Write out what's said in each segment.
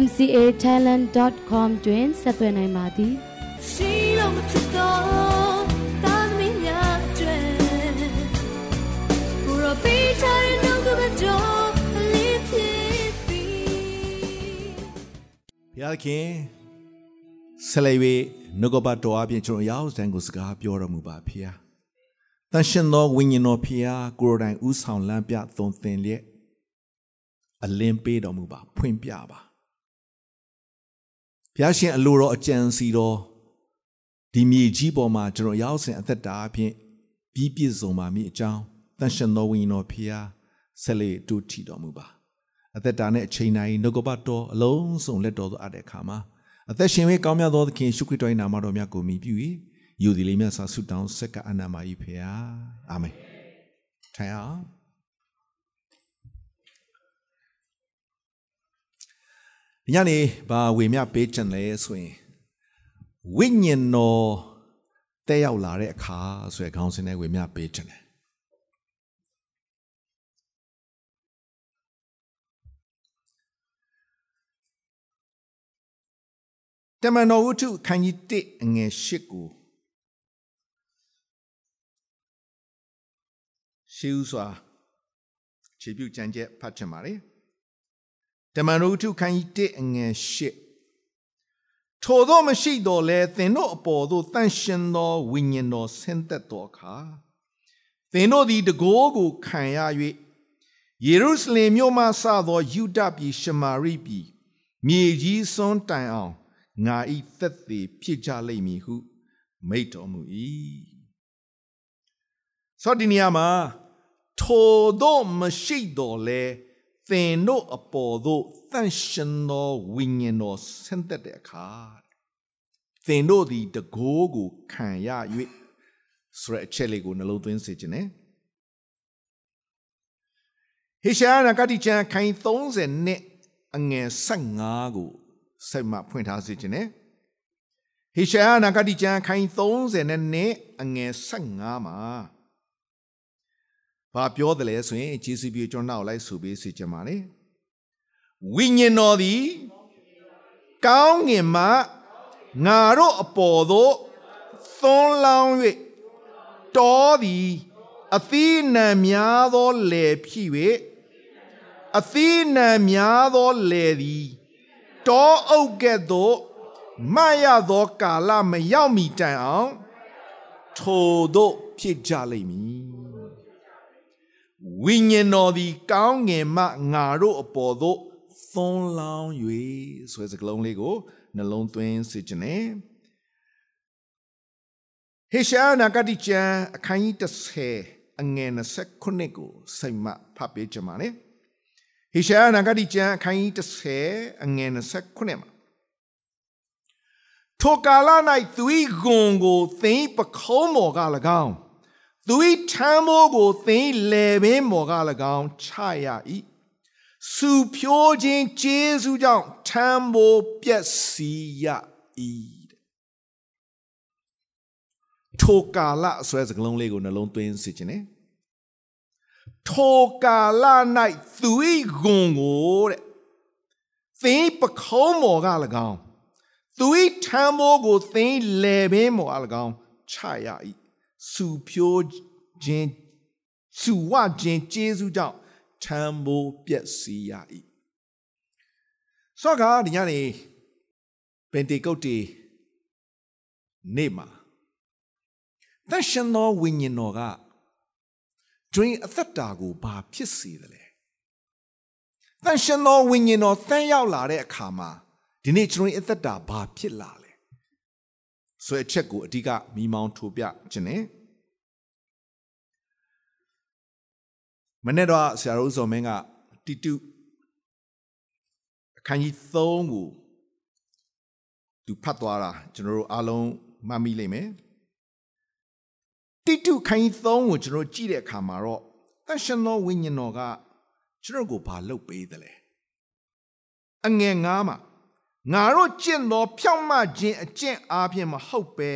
mcatalent.com တွင်ဆက်သွယ်နိုင်ပါသည်ရှိလို့မဖြစ်တော့တာသမီးများကျွဲဘူရောပေးချင်နှုတ်ကပတော်လေးဖြစ်ပြီဘုရားခင်ဆလေဝေနှုတ်ကပတော်အပြင်ကျွန်တော်ရောက်စံကိုစကားပြောတော်မူပါဖျားတန်ရှင်သောဝိညာဉ်တော်ဖျားကိုယ်တိုင်ဥဆောင်လမ်းပြသွန်သင်လျက်အလင်းပေးတော်မူပါဖွင့်ပြပါ ဘုရားရှင်အလိုတော်အကြံစီတော်ဒီမြေကြီးပေါ်မှာကျွန်တော်ရောက်စဉ်အသက်တာအဖြစ်ပြီးပြည့်စုံပါမည်အကြောင်းတန်ရှင်တော်ဝိညာဉ်တော်ဖျားဆက်လက်တူထီတော်မူပါအသက်တာနဲ့အချိန်တိုင်းနှုတ်ကပတ်တော်အလုံးစုံလက်တော်သို့အပ်တဲ့အခါမှာအသက်ရှင်ဝေးကောင်းမြတ်သောသခင်ရှုခရစ်တော်၏နာမတော်မြတ်ကိုမြည်ပြု၍ယူသည်လေးမြတ်စွာဆုတောင်းဆက်ကအနာမ၏ဖျားအာမင်ထိုင်အောင် ညနေဘာဝေမျှပေးချင်လဲဆိုရင်ဝိညာဉ်တော်တက်ရောက်လာတဲ့အခါဆိုရယ်ခေါင်းစဉ်နဲ့ဝေမျှပေးချင်တယ်တမန်တော်ဝတ္ထုခန်းကြီး1အငယ်8ကိုရှေးဥစွာခြေပြုကြံချက်ဖတ်ချင်ပါတ ယ်တမန်တော်ထုခန်းကြီး1အငယ်8ထိုသောမရှိတော်လဲသင်တို့အပေါ်သို့တန်ရှင်သောဝိညာဉ်တော်ဆင်းသက်သောအခါသင်တို့သည်တကိုးကိုခံရ၍ယေရုရှလင်မြို့မှစသောယူဒပြည်ရှမာရိပြည်မြေကြီးစွန်းတိုင်အောင်ငါဤသက်သေဖြစ်ကြလိမ့်မည်ဟု မိတ်တော်မူ၏ဆိုဒီနီယာမှာထိုသောမရှိတော်လဲ သင်တို့အပေါ်သို့တန့်ရှင်သောဝိညာဉ်တော်ဆင်းသက်တဲ့အခါသင်တို့သည်တကိုးကိုခံရ၍ဆိုတဲ့အချက်လေးကိုနှလုံးသွင်းစေခြင်း ਨੇ ဟေရှာယနဂတိကျမ်းခိုင်30နှစ်အငယ်15ကိုစိတ်မှဖွင့်ထားစေခြင်း ਨੇ ဟေရှာယနဂတိကျမ်းခိုင်30နှစ်အငယ်15မှာ ဘာပြောတယ်လဲဆိုရင်ဂျေစုပြေကျွန်တော်နောက်လိုက်ဆိုပေးစီချင်ပါလေဝိညာဉ်တော်သည်ကောင်းငင်မှငါတို့အပေါ်သို့သွန်းလောင်း၍တောသည်အသီးနှံများသောလယ်ဖြစ်၍အသီးနှံများသောလယ်သည်တောအုပ်ကဲ့သို့မရသောကာလမရောက်မီတိုင်အောင်ထိုတို့ဖြစ်ကြလိမ့်မည် ဝိညာဉ်တော်သည်ကောင်းငင်မှငါတို့အပေါ်သို့သွန်းလောင်း၍ဆိုတဲ့စကားလုံးလေးကိုနှလုံးသွင်းစေခြင်း ਨੇ ဟေရှာနာဂတိကျမ်းအခန်းကြီး30အငယ်29ကိုစိတ်မှဖတ်ပေးကြပါမယ်ဟေရှာနာဂတိကျမ်းအခန်းကြီး30အငယ်29မှာထိုကာလ၌သူ၏ဂုံကိုသိမ့်ပခုံးမော်က၎င်း သူ၏ထမ်းမိုးကိုသင်လေပင်မော်က၎င်းချရ၏စူဖြိုးခြင်းကျေးဇူးကြောင့်ထမ်းမိုးပျက်စီးရ၏ထိုကာလအစွဲစကလုံးလေးကိုနှလုံးသွင်းစေခြင်း ਨੇ ထိုကာလ၌သူ၏ဂုံကိုတဲ့သင်ပခုံးမော်က၎င်းသူ၏ထမ်းမိုးကိုသင်လေပင်မော်က၎င်းချရ၏ စူဖြိုးခြင်းစူဝခြင်းကျေးဇူးကြောင့်ထမ်းဖို့ပျက်စီးရ၏ဆော့ကဒီညနေပင်တေကုတ်တီနေ့မှာသရှင်သောဝိညာဉ်တော်ကဒွင်အသက်တာကိုဘာဖြစ်စေတယ်လဲသရှင်သောဝိညာဉ်တော်တန်းရောက်လာတဲ့အခါမှာဒီနေ့ကျွန်တော်အသက်တာဘာဖြစ်လာလဲ ဆိုတဲ့အချက်ကိုအဓိကမိမောင်းထိုးပြခြင်း ਨੇ မနေ့တော့ဆရာတော်ဇော်မင်းကတီတုအခန်းကြီး3ကိုသူဖတ်သွားတာကျွန်တော်တို့အားလုံးမှတ်မိလိမ့်မယ်တိတုခိုင်းသုံးကိုကျွန်တော်ကြည့်တဲ့အခါမှာတော့တန်ရှင်သောဝိညာဉ်တော်ကကျွန်တော်ကိုဘာလုပ်ပေးသလဲအငယ်ငါးမှာ ငါတို့ကျင့်သောဖြောင့်မခြင်းအကျင့်အားဖြင့်မဟုတ်ပဲ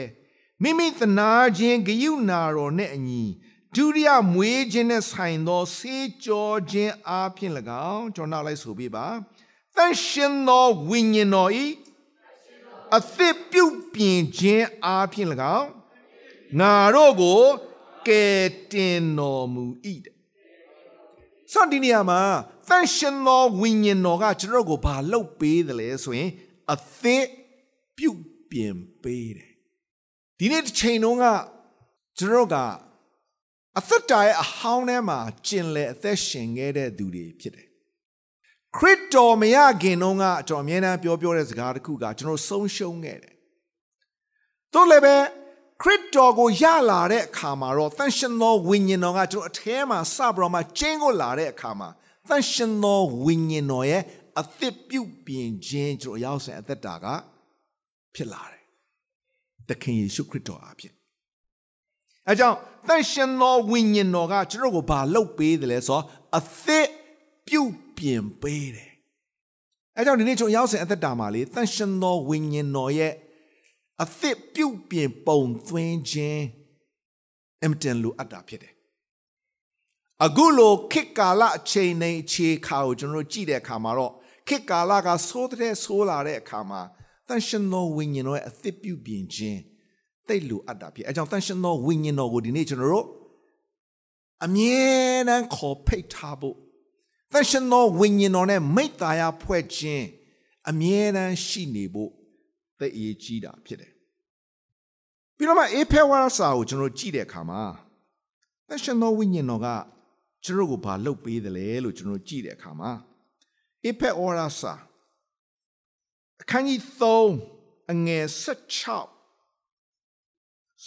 မိမိသနာခြင်းဂယုဏတော်နဲ့အညီဒုတိယမွေးခြင်းနဲ့ဆိုင်သောစေကြောခြင်းအားဖြင့်၎င်းကျွန်တော်နောက်လိုက်ဆိုပြပါတန်ရှင်သောဝိညာဉ်တော်ဤအသစ်ပြုပြင်ခြင်းအားဖြင့်၎င်းငါတို့ကိုကယ်တင်တော်မူ၏တဲ့ဆိုတော့ဒီနေရာမှာ တန်ရှင်သောဝိညာဉ်တော်ကကျွန်တော်ကိုဘာလုပ်ပေးတယ်လဲဆိုရင်အသစ်ပြုပြင်ပေးတယ်ဒီနေ့တစ်ချိန်လုံးကကျွန်တော်ကအသက်တာရဲ့အဟောင်းထဲမှာကျင်လေအသက်ရှင်ခဲ့တဲ့သူတွေဖြစ်တယ်ခရစ်တော်မရခင်တုန်းကကျွန်တော်အမြဲတမ်းပြောပြောတဲ့စကားတစ်ခုကကျွန်တော်ဆုံးရှုံးခဲ့တယ်တို့လည်းပဲခရစ်တော်ကိုရလာတဲ့အခါမှာတော့တန်ရှင်သောဝိညာဉ်တော်ကကျွန်တော်အထဲမှာစပြီးတော့မှကျင်းကိုလာတဲ့အခါမှာ တန်ရှင်သောဝိညာဉ်တော်ရဲ့အသစ်ပြုပြင်ခြင်းကျွန်တော်ရောက်စဉ်အသက်တာကဖြစ်လာတယ်။သခင်ယေရှုခရစ်တော်အဖြစ်အဲကြောင့်တန်ရှင်သောဝိညာဉ်တော်ကကျွန်တော်ကိုဘာလုပ်ပေးတယ်လဲဆိုတော့အသစ်ပြုပြင်ပေးတယ်။အဲကြောင့်ဒီနေ့ကျွန်တော်ရောက်စဉ်အသက်တာမှာလေတန်ရှင်သောဝိညာဉ်တော်ရဲ့အသစ်ပြုပြင်ပုံသွင်းခြင်းအမတန်လိုအပ်တာဖြစ်တယ် အခုလိုခေတ်ကာလအချိန်နဲ့အခြေခါကိုကျွန်တော်တို့ကြည့်တဲ့အခါမှာတော့ခေတ်ကာလကသိုးတဲ့ဆိုးလာတဲ့အခါမှာတန်ရှင်သောဝိညာဉ်တော်ရဲ့အသစ်ပြုပြင်ခြင်းတိတ်လိုအပ်တာဖြစ်အဲကြောင့်တန်ရှင်သောဝိညာဉ်တော်ကိုဒီနေ့ကျွန်တော်တို့အမြဲတမ်းခေါ်ဖိတ်ထားဖို့တန်ရှင်သောဝိညာဉ်တော်နဲ့မိတ္တာရဖွဲ့ခြင်းအမြဲတမ်းရှိနေဖို့သိအရေးကြီးတာဖြစ်တယ်ပြီးတော့မှအေဖေဝါစာကိုကျွန်တော်ကြည့်တဲ့အခါမှာတန်ရှင်သောဝိညာဉ်တော်က ကျွန်တော်ကိုဘာလုပ်ပေးတယ်လဲလို့ကျွန်တော်ကြည့်တဲ့အခါမှာအေဖေဝါစာအခန်းကြီး3အငယ်16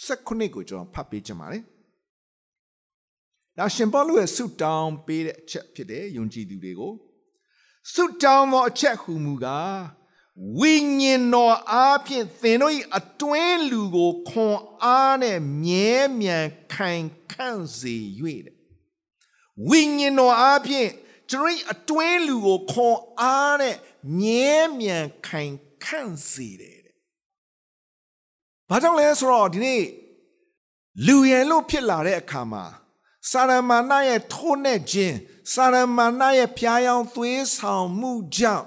19ကိုကျွန်တော်ဖတ်ပေးချင်ပါတယ်ဒါရှင်ပေါလုရဲ့ဆုတောင်းပေးတဲ့အချက်ဖြစ်တယ်ယုံကြည်သူတွေကိုဆုတောင်းသောအချက်ဟူမူကားဝိညာဉ်တော်အားဖြင့်သင်တို့၏အတွင်းလူကိုခွန်အားနဲ့မြဲမြံခိုင်ခန့်စေ၍တဲ့ ဝိညာဉ်တော်အားဖြင့်ကျွန်တော်၏အတွင်းလူကိုခွန်အားနဲ့မြဲမြံခိုင်ခန့်စေတယ်တဲ့ဘာကြောင့်လဲဆိုတော့ဒီနေ့လူရယ်လို့ဖြစ်လာတဲ့အခါမှာစာရမဏရဲ့ထိုးနဲ့ခြင်းစာရမဏရဲ့ဖျားယောင်းသွေးဆောင်မှုကြောင့်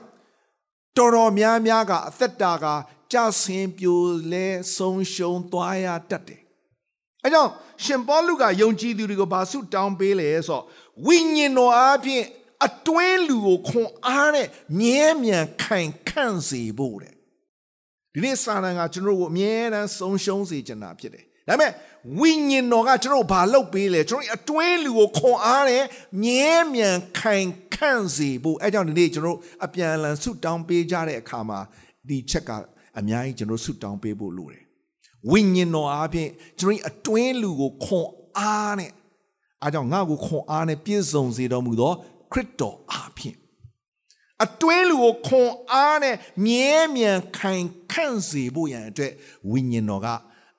တော်တော်များများကအသက်တာကကြဆင်းပြိုလဲဆုံးရှုံးသွားရတတ်တယ်။အဲကြောင့်ရှင်ပေါလုကယုံကြည်သူတွေကိုဘာဆုတောင်းပေးလဲဆိုတော့ ဝိညာဉ်တော်အားဖြင့်အတွင်းလူကိုခွန်အားနဲ့မြဲမြံခိုင်ခန့်စေဖို့တဲ့ဒီနေ့စာတန်ကကျွန်တော်တို့ကိုအမြဲတမ်းဆုံးရှုံးစေချင်တာဖြစ်တယ်ဒါပေမဲ့ဝိညာဉ်တော်ကကျွန်တော်ဘာလုပ်ပေးလဲကျွန်တော်အတွင်းလူကိုခွန်အားနဲ့မြဲမြံခိုင်ခန့်စေဖို့အဲကြောင့်ဒီနေ့ကျွန်တော်အပြန်အလှန်ဆုတောင်းပေးကြတဲ့အခါမှာဒီချက်ကအများကြီးကျွန်တော်ဆုတောင်းပေးဖို့လိုတယ်ဝိညာဉ်တော်အားဖြင့်ကျွန်တော်အတွင်းလူကိုခွန်အားနဲ့ အားကြောင့်ငါ့ကိုခွန်အားနဲ့ပြည့်စုံစေတော်မူသောခရစ်တော်အားဖြင့်အတွင်းလူကိုခွန်အားနဲ့မြဲမြံခိုင်ခန့်စေဖို့ရန်အတွက်ဝိညာဉ်တော်က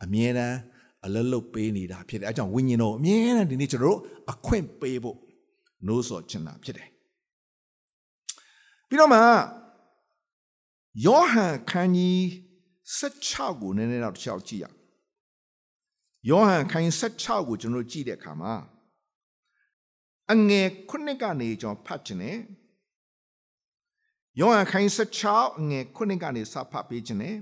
အမြဲတမ်းအလလုတ်ပေးနေတာဖြစ်တယ်အဲကြောင့်ဝိညာဉ်တော်အမြဲတမ်းဒီနေ့ကျွန်တော်တို့အခွင့်ပေးဖို့နှိုးဆော်ချင်တာဖြစ်တယ်ပြီးတော့မှယောဟန်ခန်းကြီး16ကိုနည်းနည်းတော့တစ်ချောက်ကြည့်ရယောဟန်ခန်းကြီး16ကိုကျွန်တော်ကြည့်တဲ့အခါမှာ အငယ်ခုနှစ်ကနေကျွန်တော်ဖတ်ခြင်းနဲ့ယောဟန်ခန်း16အငယ်ခုနှစ်ကနေစဖတ်ပေးခြင်းနဲ့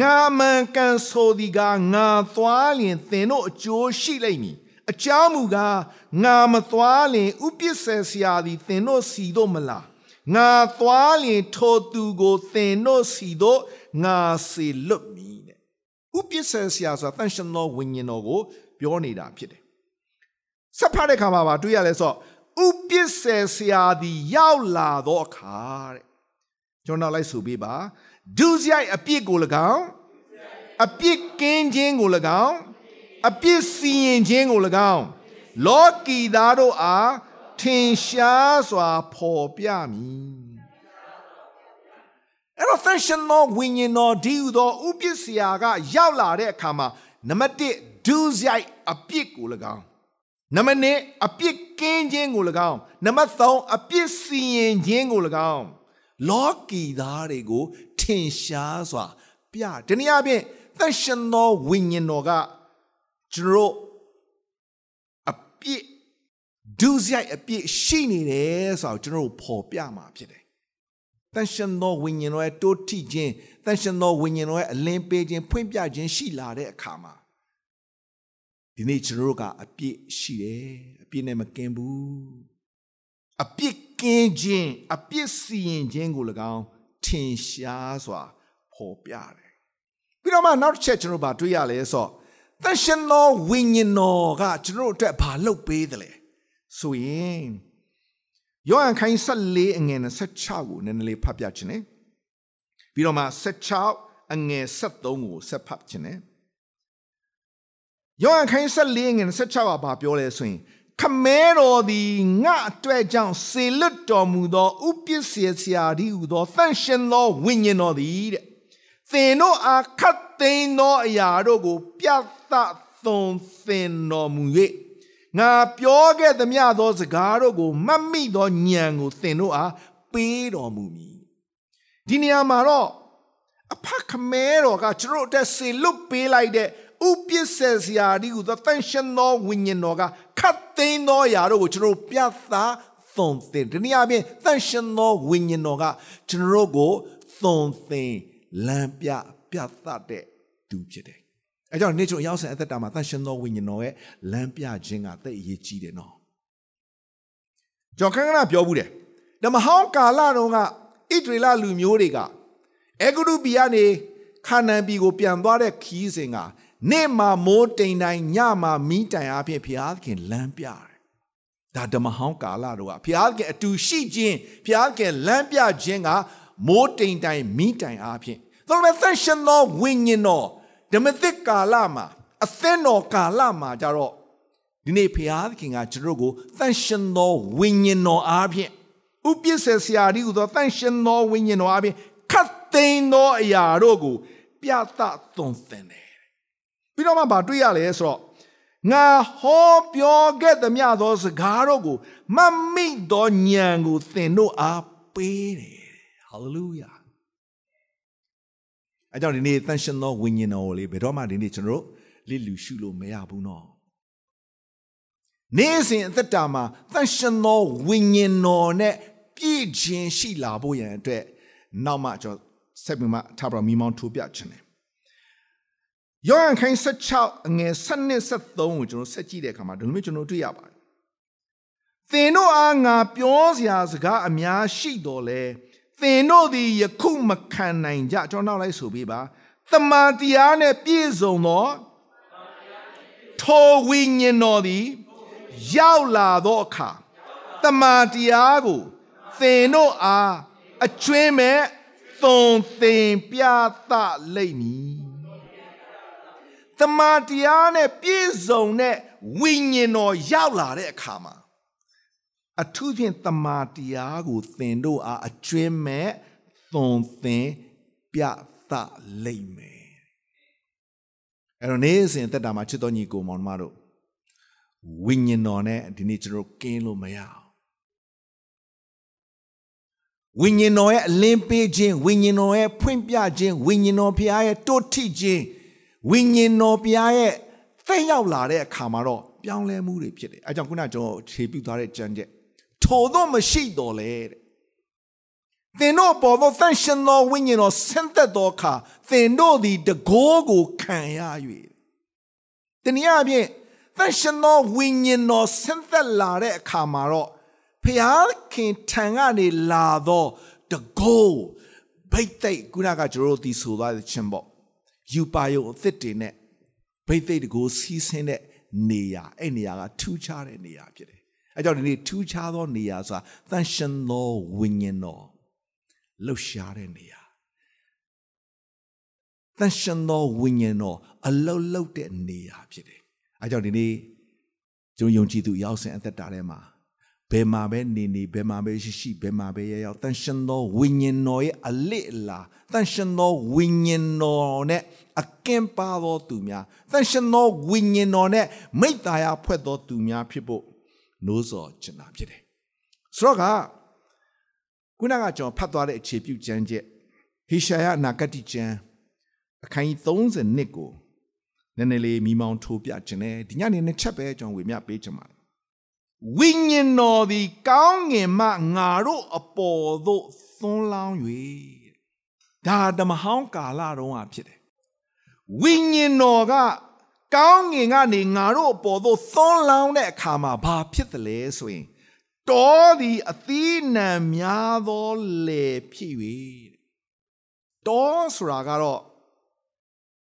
ငါမှန်ကန်ဆိုသည်ကငါသွားလျင်သင်တို့အကျိုးရှိလိမ့်မည်အကြောင်းမူကားငါမသွားလျင်ဥပစ္စေဆရာသည်သင်တို့စီတို့မလားငါသွားလျင်ထိုသူကိုသင်တို့စီတို့ငါစေလွတ်မည်တဲ့ဥပစ္စေဆရာဆိုတာတန်ရှင်သောဝိညာဉ်တော်ကို ပြောနေတာဖြစ်တယ် ဆက်ဖတ်တဲ့ခါမှာပါတွေ့ရလဲဆိုဥပစ္စေဆရာသည်ရောက်လာသောအခါတဲ့ကျွန်တော်လိုက်ဆိုပေးပါဒုစရိုက်အပြစ်ကို၎င်းအပြစ်ကင်းခြင်းကို၎င်းအပြစ်စီရင်ခြင်းကို၎င်းလောကီသားတို့အားထင်ရှားစွာဖော်ပြမည်အဲ့တော့ function သောဝိညာဉ်တော်ဒီဟူသောဥပစ္စရာကရောက်လာတဲ့အခါမှာနံပါတ်1ဒုစရိုက်အပြစ်ကို၎င်း နံပါတ်2အပြစ်ကင်းခြင်းကို၎င်းနံပါတ်3အပြစ်စီရင်ခြင်းကို၎င်းလောကီသားတွေကိုထင်ရှားစွာ ပြတနည်းအားဖြင့် function သောဝိညာဉ်တော်ကကျွန်တော်တို့အပြစ်ဒုစရိုက်အပြစ်ရှိနေတယ်ဆိုတော့ကျွန်တော်တို့ပေါ်ပြမှာဖြစ်တယ်တန်ရှင်သောဝိညာဉ်တော်ရဲ့တိုးထိခြင်းတန်ရှင်သောဝိညာဉ်တော်ရဲ့အလင်းပေးခြင်းဖွင့်ပြခြင်းရှိလာတဲ့အခါမှာ ဒီနေ့ကျွန်တော်တို့ကအပြစ်ရှိတယ်အပြစ်နဲ့မကင်းဘူးအပြစ်ကင်းခြင်းအပြစ်စီရင်ခြင်းကို၎င်းထင်ရှားစွာပေါ်ပြတယ်ပြီးတော့မှနောက်တစ်ချက်ကျွန်တော်ဗာတွေ့ရလဲဆိုတော့တန်ရှင်သောဝိညာဉ်တော်ကကျွန်တော်တို့အတွက်ဘာလုပ်ပေးတယ်လဲဆိုရင်ယောဟန်ခိုင်း14အငယ်26ကိုနည်းနည်းလေးဖတ်ပြခြင်း ਨੇ ပြီးတော့မှ16အငယ်73ကိုဆက်ဖတ်ခြင်း ਨੇ ယောဟန်ခိုင်း14အငယ်26ကဘာပြောလဲဆိုရင်ခမဲတော်သည်ငါအတွက်ကြောင့်စေလွတ်တော်မူသောဥပစ္စေဆရာဒီဟူသောတန်ရှင်သောဝိညာဉ်တော်သည်တဲ့သင်တို့အားခတ်သိမ်းသောအရာတို့ကို ပြသသွန်သင်တော်မူ၍ငါပြောခဲ့သမျှသောစကားတို့ကိုမှတ်မိသောဉာဏ်ကိုသင်တို့အားပေးတော်မူမည်ဒီနေရာမှာတော့အဖခမဲတော်ကကျွန်တော်တို့ဆေလွတ်ပေးလိုက်တဲ့ ဥပစ္စေစရာဒီကိုတန်ရှင်သောဝိညာဉ်တော်ကခတ်သိမ်းသောအရာတို့ကိုကျွန်တော်တို့ပြသသွန်သင်ဒီနေရာပြင်တန်ရှင်သောဝိညာဉ်တော်ကကျွန်တော်တို့ကိုသွန်သင်လမ်းပြပြသတဲ့သူဖြစ်တယ်အဲကြောင့်နေ့ချုပ်ရောက်စံအသက်တာမှာတန်ရှင်သောဝိညာဉ်တော်ရဲ့လမ်းပြခြင်းကသိအရေးကြီးတယ်နော်ကျွန်တော်ခဏခဏပြောဘူးတယ်ဓမ္မဟောင်းကာလတုန်းကဣဒရေလလူမျိုးတွေကအေဂရုပီကနေခါနန်ပြည်ကိုပြန်သွားတဲ့ခီးစဉ်က နေ့မှာမိုးတိမ်တိုင်းညမှာမီးတိုင်အဖြစ်ဘုရားသခင်လမ်းပြတယ်ဒါဓမ္မဟောင်းကာလတို့ကဘုရားသခင်အတူရှိခြင်းဘုရားသခင်လမ်းပြခြင်းကမိုးတိမ်တိုင်းမီးတိုင်အဖြစ်ဒါပေမဲ့သန့်ရှင်သောဝိညာဉ်တော်ဓမ္မသစ်ကာလမှာအသင်းတော်ကာလမှာကြတော့ဒီနေ့ဖျားသခင်ကကျွန်တော်ကိုတန်ရှင်သောဝိညာဉ်တော်အားဖြင့်ဥပစ္စေဆရာဒီဟူသောတန်ရှင်သောဝိညာဉ်တော်အားဖြင့်ခတ်သိမ်းသောအရာတို့ကို ပြသသွန်သင်တယ် ပြီးတော့မှဗာတွေ့ရလဲဆိုတော့ငါဟောပြောခဲ့သမျှသောစကားတို့ကိုမမိသောဉာဏ်ကိုသင်တို့အားပေးတယ်ဟာလေလုယာအဲကြောင့်ဒီနေ့သန့်ရှင်သောဝိညာဉ်တော်ကိုလေဘယ်တော့မှဒီနေ့ကျွန်တော်တို့လစ်လူရှုလို့မရဘူးနော်နေ့စဉ်အသက်တာမှာသန့်ရှင်သောဝိညာဉ်တော်နဲ့ပြည့်ခြင်းရှိလာဖို့ရန်အတွက်နောက်မှကျွန်တော်ဆက်ပြီးမှထားပြမိမောင်းထိုးပြခြင်းတယ် ယောဟန်ခိုင်း16အငယ်7နဲ့73ကိုကျွန်တော်ဆက်ကြည့်တဲ့အခါမှာဒီလိုမျိုးကျွန်တော်တွေ့ရပါတယ်သင်တို့အားငါပြောစရာစကားအများရှိတော်လဲသင်တို့သည်ယခုမခံနိုင်ကြကျွန်တော်နောက်လိုက်ဆိုပေးပါတမန်တရားနဲ့ပြည့်စုံသောထိုဝိညာဉ်တော်သည်ရောက်လာသောအခါတမန်တရားကိုသင်တို့အားအကျွင်းမဲ့သွန်သင်ပြသလိမ့်မည် တမန်တရားနဲ့ပြည့်စုံတဲ့ဝိညာဉ်တော်ရောက်လာတဲ့အခါမှာအထူးဖြင့်တမာတရားကိုသင်တို့အားအကျွင်းမဲ့သွန်သင်ပြသလိမ့်မယ်အဲ့တော့နေ့စဉ်တက်တာမှာချစ်တော်ညီကိုမောင်မတို့ဝိညာဉ်တော်နဲ့ဒီနေ့ကျွန်တော်ကင်းလို့မရအောင်ဝိညာဉ်တော်ရဲ့အလင်းပေးခြင်းဝိညာဉ်တော်ရဲ့ဖွင့်ပြခြင်းဝိညာဉ်တော်ဖရားရဲ့တိုးထိခြင်း ဝိညာဉ်တော်ဖရားရဲ့သက်ရောက်လာတဲ့အခါမှာတော့ပြောင်းလဲမှုတွေဖြစ်တယ်အဲကြောင့်ခုနကျွန်တော်ခြေပြုထားတဲ့ကြံချက်ထိုတော့မရှိတော့လေတဲ့သင်တို့ပေါ်သောသန့်ရှင်သောဝိညာဉ်တော်ဆင်းသက်သောအခါသင်တို့သည်တကိုးကိုခံရ၍တနည်းအားဖြင့်သန့်ရှင်သောဝိညာဉ်တော်ဆင်းသက်လာတဲ့အခါမှာတော့ဖျားခင်ထံကနေလာသောတကိုးဘိတ်သိက်ခုနကကျွန်တော်တို့ဒီဆိုသွားတဲ့ချင်းပေါ့ ယူပါယုံအစ်စ်တွေနဲ့ဘိတ်သိက်တကိုးစီးဆင်းတဲ့နေရာအဲ့နေရာကထူးခြားတဲ့နေရာဖြစ်တယ်အဲကြောင့်ဒီနေ့ထူးခြားသောနေရာဆိုတာသန့်ရှင်သောဝိညာဉ်တော်လှုပ်ရှားတဲ့နေရာသန့်ရှင်သောဝိညာဉ်တော်အလုတ်လုတ်တဲ့နေရာဖြစ်တယ်အဲကြောင့်ဒီနေ့ကျွန်တော်ယုံကြည်သူရောက်စဉ်အသက်တာထဲမှာ ဘယ်မှာပဲနေနေဘယ်မှာပဲရှိရှိဘယ်မှာပဲရရောက်တန်ရှင်သောဝိညာဉ်တော်ရဲ့အလစ်အလာတန်ရှင်သောဝိညာဉ်တော်နဲ့အကင်ပါသောသူများတန်ရှင်သောဝိညာဉ်တော်နဲ့မိတ္တာယဖွဲ့သောသူများဖြစ်ဖို့နိုးစော်ချင်တာဖြစ်တယ်ဆိုတော့ကခုနကကျွန်တော်ဖတ်သွားတဲ့အခြေပြုကျမ်းချက်ဟေရှာယနာဂတိကျမ်းအခန်းကြီး30နှစ်ကိုနည်းနည်းလေးမိမောင်းထိုးပြခြင်းနဲ့ဒီညနေနှစ်ချက်ပဲကျွန်တော်ဝေမျှပေးချင်ပါတယ် ဝိညာဉ်တော်သည်ကောင်းငင်မှငါတို့အပေါ်သို့သွန်းလောင်း၍ဒါဓမ္မဟောင်းကာလတုန်းကဖြစ်တယ်ဝိညာဉ်တော်ကကောင်းငင်ကနေငါတို့အပေါ်သို့သွန်းလောင်းတဲ့အခါမှာဘာဖြစ်တယ်လဲဆိုရင်တောသည်အသီးနှံများသောလေဖြစ်၍တောဆိုတာကတော့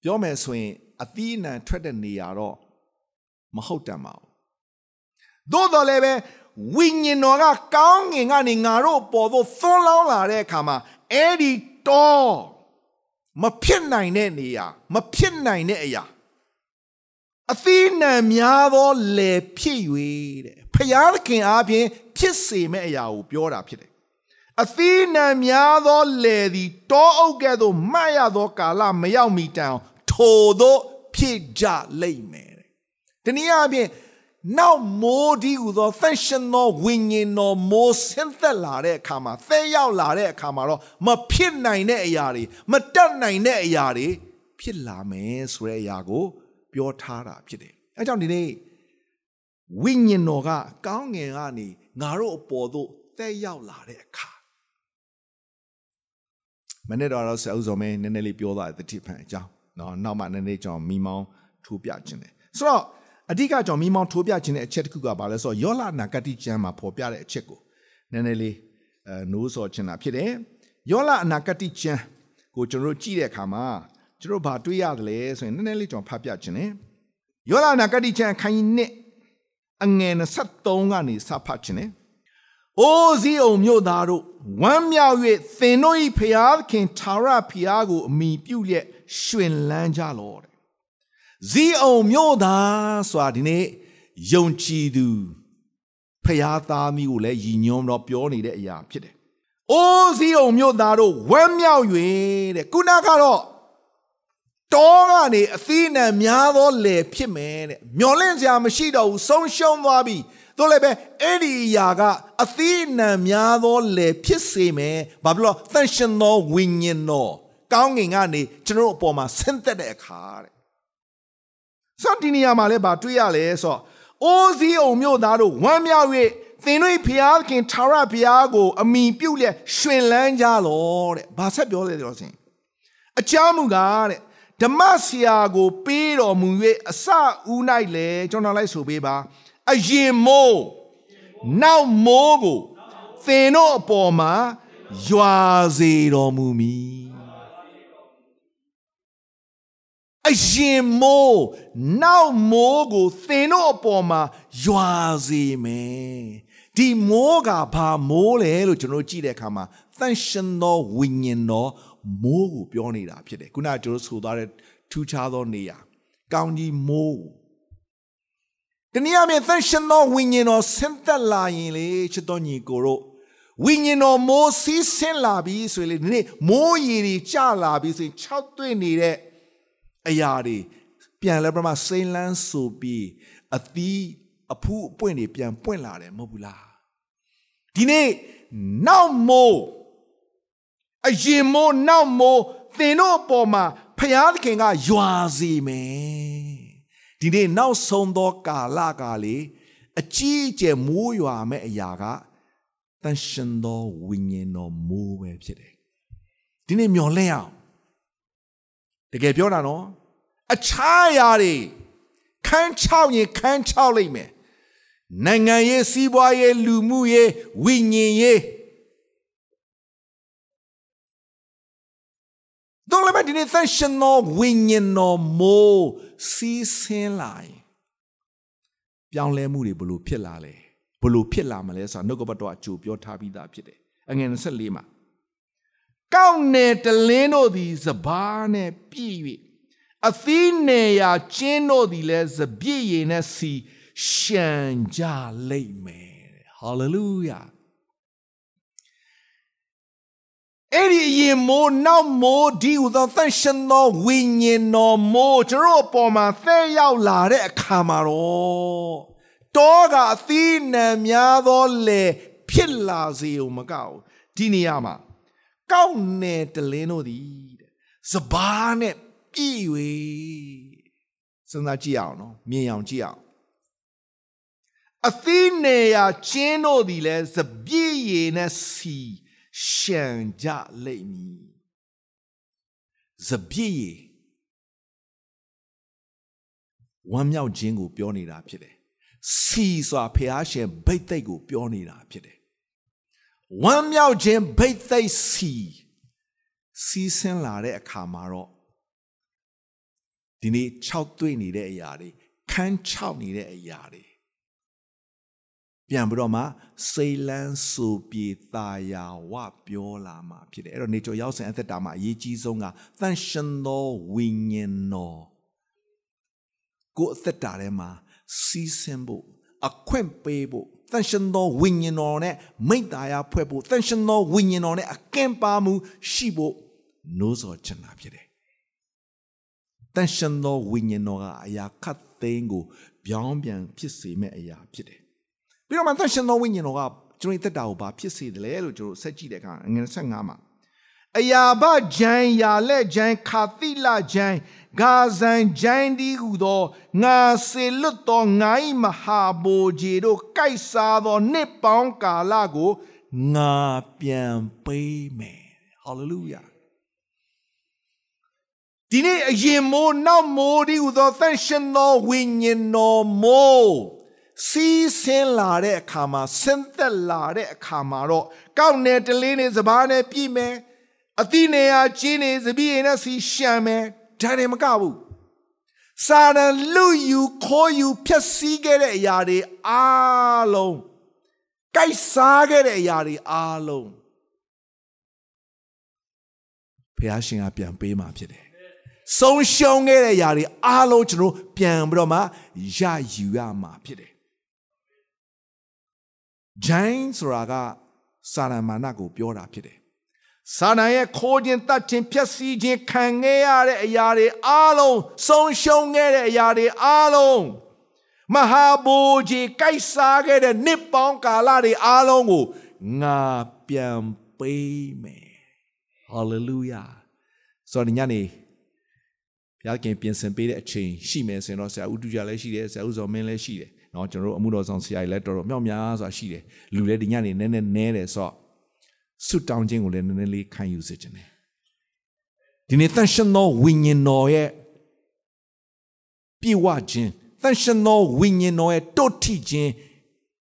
ပြောမယ်ဆိုရင်အသီးနှံထွက်တဲ့နေရာတော့မဟုတ်တတ်ပါဘူး သို့တော်လည်းပဲဝိညာဉ်တော်ကကောင်းငင်ကနေငါတို့ပေါ်သို့သွန်းလောင်းလာတဲ့အခါမှာအဲ့ဒီတောမဖြစ်နိုင်တဲ့နေရာမဖြစ်နိုင်တဲ့အရာအသီးနှံများသောလေဖြစ်၍တဲ့ဖျားသခင်အားဖြင့်ဖြစ်စေမဲ့အရာကိုပြောတာဖြစ်တယ်အသီးနှံများသောလေသည်တောအုပ်ကဲ့သို့မှတ်ရသောကာလမရောက်မီတိုင်ထိုသောဖြစ်ကြလိမ့်မယ်တဲ့တနည်းအားဖြင့် နောက်မိုးဒီဟူသော fashion သောဝိညာဉ်တော်မိုးဆင်းသက်လာတဲ့အခါမှာသဲရောက်လာတဲ့အခါမှာတော့မဖြစ်နိုင်တဲ့အရာတွေမတက်နိုင်တဲ့အရာတွေဖြစ်လာမယ်ဆိုတဲ့အရာကို ပြောထားတာဖြစ်တယ်အဲကြောင့်ဒီနေ့ဝိညာဉ်တော်ကကောင်းငင်ကနေငါတို့အပေါ်သို့သဲရောက်လာတဲ့အခါမနေ့တော့ဆရာဦးဇော်မင်းနည်းနည်းလေးပြောတာတတိဖန်အကြောင်းเนาะနောက်မှနည်းနည်းကြောင်မိမောင်းထိုးပြခြင်းတယ်ဆိုတော့ အဓိကကြောင့်မိမောင်းထိုးပြခြင်းတဲ့အချက်တစ်ခုကဘာလဲဆိုတော့ယောလနာဂတိကျမ်းမှာဖော်ပြတဲ့အချက်ကိုနည်းနည်းလေးအဲနိုးစော်ခြင်းတာဖြစ်တယ်ယောလအနာဂတိကျမ်းကိုကျွန်တော်တို့ကြည့်တဲ့အခါမှာကျွန်တော်ဘာတွေးရတယ်လဲဆိုရင်နည်းနည်းလေးကျွန်တော်ဖတ်ပြခြင်းတယ်ယောလနာဂတိကျမ်းအခန်းကြီး1အငယ်23ကနေစဖတ်ခြင်းတယ်အိုးစည်းအောင်မြို့သားတို့ဝမ်းမြောက်၍သင်တို့၏ဖျားခင်သာရဖျားကိုအမိပြုလျက်ရှင်လန်းကြလောတဲ့ ဇီးအောင်မြို့သားဆိုတာဒီနေ့ယုံကြည်သူဖျားသားမျိုးကိုလည်းယဉ်ညွန်းတော့ပြောနေတဲ့အရာဖြစ်တယ်။အိုးဇီးအောင်မြို့သားတို့ဝမ်းမြောက်၍တဲ့ခုနကတော့တောကနေအသီးနှံများသောလေဖြစ်မယ်တဲ့မျောလင့်စရာမရှိတော့ဘူးဆုံးရှုံးသွားပြီတို့လည်းပဲအဲ့ဒီအရာကအသီးနှံများသောလေဖြစ်စေမယ်ဘာဖြစ်လို့သန့်ရှင်သောဝိညာဉ်တော်ကောင်းငင်ကနေကျွန်တော်အပေါ်မှာဆင်းသက်တဲ့အခါတဲ့ ဆိုတော့ဒီနေရာမှာလည်းဗာတွေ့ရလဲဆိုတော့အိုးစည်းအောင်မြို့သားတို့ဝမ်းမြောက်၍သင်တို့ဖျားခင်ထာဝရဘုရားကို အမိပြုတ်လျက်ရှင်လန်းကြလောတဲ့ဘာဆက်ပြောလဲတော့စင်အချမ်းမူကားတဲ့ဓမ္မဆရာကိုပေးတော်မူ၍အစဦး၌လေကျွန်တော်လိုက်ဆိုပေးပါအရင်မိုးနောက်မိုးကိုသင်တို့အပေါ်မှာရွာစေတော်မူမည် အရင်မိုးနောက်မိုးကိုသင်တို့အပေါ်မှာရွာစေမယ်ဒီမိုးကဘာမိုးလဲလို့ကျွန်တော်ကြည့်တဲ့အခါမှာသန့်ရှင်သောဝိညာဉ်တော်မိုးကိုပြောနေတာဖြစ်တယ်ခုနကကျွန်တော်ဆိုသွားတဲ့ထူးခြားသောနေရာကောင်းကြီးမိုးတနည်းအားဖြင့်သန့်ရှင်သောဝိညာဉ်တော်ဆင်းသက်လာရင်လေချစ်တော်ညီကိုတို့ဝိညာဉ်တော်မိုးစီးဆင်းလာပြီဆိုရင်လေဒီနေ့မိုးရေတွေကျလာပြီဆိုရင်၆တွေ့နေတဲ့ အရာတွေပြန်လဲပြမစိမ့်လန်းဆိုပြီးအသီးအဖူးအပွင့်တွေပြန်ပွင့်လာတယ်မဟုတ်ဘူးလားဒီနေ့နောက်မိုးအရင်မိုးနောက်မိုးသင်တို့အပေါ်မှာဖျားသခင်ကရွာစီမယ်ဒီနေ့နောက်ဆုံးသောကာလကလေအကြီးအကျယ်မိုးရွာမဲ့အရာကတန်ရှင်သောဝိညာဉ်တော်မိုးပဲဖြစ်တယ်ဒီနေ့မျော်လင့်အောင် တကယ်ပြောတာနော်အခြားအရာတွေခန်းချောက်ရင်ခန်းချောက်လိုက်မယ်နိုင်ငံရေးစီးပွားရေးလူမှုရေးဝိညာဉ်ရေးတော့လည်းဒီနေ့သန့်ရှင်သောဝိညာဉ်တော်မိုးစီးဆင်းလာရင်ပြောင်းလဲမှုတွေဘလို့ဖြစ်လာလဲဘလို့ဖြစ်လာမလဲဆိုတာနှုတ်ကပတ်တော်အကျိုးပြောထားပြီးသားဖြစ်တယ်အငယ်24မှာ ကောင်းနယ်တလင်းတို့သည်စဘာနဲ့ပြည့်၍အသီးနေရာကျင်းတို့သည်လည်းစပြည့်ရည်နဲ့စီရှံကြလိမ့်မယ်ဟ hallelujah အဲ့ဒီအရင်မိုးနောက်မိုးဒီဟူသောသန့်ရှင်သောဝိညာဉ်တော်မိုးကျွန်တော်အပေါ်မှာသဲရောက်လာတဲ့အခါမှာတော့တောကအသီးနှံများသောလေဖြစ်လာစေုံမကောက်ဒီနေရာမှာ ကောက်နယ်တလင်းတို့သည်တဲ့စဘာနဲ့ပြည့်၍စဉ်းစားကြည့်အောင်နော်မြင်အောင်ကြည့်အောင်အသီးနေရာချင်းတို့သည်လည်းစပြည့်ရည်နဲ့စီရှံကြလိမ့်မည်စပြည့်ရည်ဝမ်းမြောက်ခြင်းကိုပြောနေတာဖြစ်တယ်စီစွာဖျားရှင်ဘိတ်သိက်ကိုပြောနေတာဖြစ်တယ် ဝမ်းမြောက်ခြင်းဘိတ်သိက်စီစီးဆင်းလာတဲ့အခါမှာတော့ဒီနေ့6တွေ့နေတဲ့အရာတွေခန်း6နေတဲ့အရာတွေပြန်ပြီးတော့မှစိတ်လန်းစူပြေတာယာဝပြောလာမှာဖြစ်တယ်အဲ့တော့နေကျော်ရောက်စဉ်အသက်တာမှာအရေးကြီးဆုံးကသန့်ရှင်သောဝိညာဉ်တော်ကိုယ်အသက်တာထဲမှာစီးဆင်းဖို့အခွင့်ပေးဖို့ သန့်ရှင်သောဝိညာဉ်တော်နဲ့မိတ္တာယာဖွဲ့ဖို့သန့်ရှင်သောဝိညာဉ်တော်နဲ့အကန့်ပါမှုရှိဖို့နိုးစော်ချင်တာဖြစ်တယ်တန်ရှင်သောဝိညာဉ်တော်ကအရာခတ်သိမ်းကိုပြောင်းပြန်ဖြစ်စေမဲ့အရာဖြစ်တယ်။ပြီးတော့မှတန်ရှင်သောဝိညာဉ်တော်ကကျွန်တော်တက်တာကိုဘာဖြစ်စေတယ်လဲလို့ကျွန်တော်ဆက်ကြည့်တဲ့အခါငွေ15မှာအရာဘဂျိုင်းယာလက်ဂျိုင်းခါတိလဂျိုင်း ဂါဇန်ဂျိုင်းဒီဟုသောငါစေလွတ်သောငါ၏မဟာဘိုဂျီတို့ကိုက်စားသောနှစ်ပေါင်းကာလကိုငါပြန်ပေးမယ်။ဟာလေလုယာ။ဒီနေ့အရင်မိုးနောက်မိုးဒီဟူသောသန့်ရှင်သောဝိညာဉ်တော်မိုးစီးဆင်းလာတဲ့အခါမှာဆင်းသက်လာတဲ့အခါမှာတော့ကောက်နယ်တလေးနဲ့စပားနဲ့ပြည်မယ်အသီးနေရာချင်းနေစပီးရင်နဲ့စီရှံမယ် ဒါတွေမကဘူးစာရန်လူယူခိုးယူဖြက်စီးခဲ့တဲ့အရာတွေအားလုံးကြိုက်စားခဲ့တဲ့အရာတွေအားလုံးဖះရှင်ကပြန်ပေးมาဖြစ်တယ်ဆုံးရှုံးခဲ့တဲ့ຢာတွေအားလုံးကျွန်တော်ပြန်ပြီးတော့မှရယူရမှာဖြစ်တယ်။ဂျိုင်းဆိုတာကစာရမာနကိုပြောတာဖြစ်တယ်။ စာနာရဲ့ခိုးခြင်းတတ်ခြင်းဖြက်စီးခြင်းခံခဲ့ရတဲ့အရာတွေအားလုံးဆုံးရှုံးခဲ့တဲ့အရာတွေအားလုံးမဟာဘူကြီးကိုက်စားခဲ့တဲ့နှစ်ပေါင်းကာလတွေအားလုံးကိုငါပြန်ပေးမယ်။ဟာလေလုယာ။ဆိုတော့ညနေဘုရားခင်ပြင်ဆင်ပေးတဲ့အချိန်ရှိမယ်ဆိုရင်တော့ဆရာဦးတူကြလည်းရှိတယ်ဆရာဦးဇော်မင်းလည်းရှိတယ်။နော်ကျွန်တော်တို့အမှုတော်ဆောင်ဆရာကြီးလည်းတော်တော်မြောက်များစွာရှိတယ်။လူလည်းဒီညနေနည်းနည်းနဲတယ်ဆိုတော့ ဆွတောင်းခြင်းကိုလည်းနည်းနည်းလေးခံယူစေချင်တယ်ဒီနေ့တန်ရှင်သောဝိညာဉ်တော်ရဲ့ပြည့်ဝခြင်းတန်ရှင်သောဝိညာဉ်တော်ရဲ့တုတ်ထိခြင်း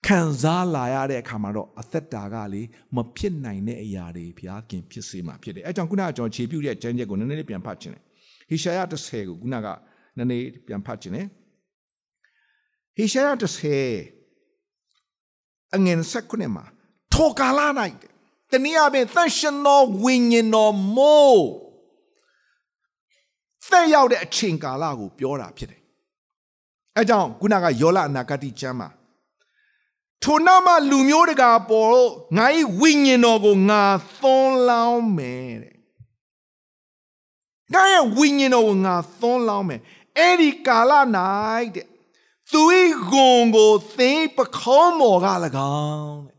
ခံစားလာရတဲ့အခါမှာတော့အသက်တာကလေမဖြစ်နိုင်တဲ့အရာတွေဘုရားခင်ဖြစ်စေမှာဖြစ်တယ်အဲကြောင့်ခုနကကျွန်တော်ခြေပြုတ်တဲ့ကျမ်းချက်ကိုနည်းနည်းလေးပြန်ဖတ်ခြင်းတယ်ဟေရှာယ30ကိုခုနကနည်းနည်းပြန်ဖတ်ခြင်းနဲ့ဟေရှာယ30အငယ်19မှာထိုကာလ၌ တနည်းအားဖြင့်သန့်ရှင်သောဝိညာဉ်တော်မိုးသက်ရောက်တဲ့အချိန်ကာလကိုပြောတာဖြစ်တယ်။အဲကြောင့်ခုနကယောလအနာဂတိကျမ်းမှာထိုနောက်မှလူမျိုးတကာပေါ်တော့ငါ၏ဝိညာဉ်တော်ကိုငါသွန်းလောင်းမယ်တဲ့ငါရဲ့ဝိညာဉ်တော်ကိုငါသွန်းလောင်းမယ်အဲ့ဒီကာလ၌တဲ့သူ၏ဂုံကိုသင်ပခုံးမော်က၎င်းတဲ့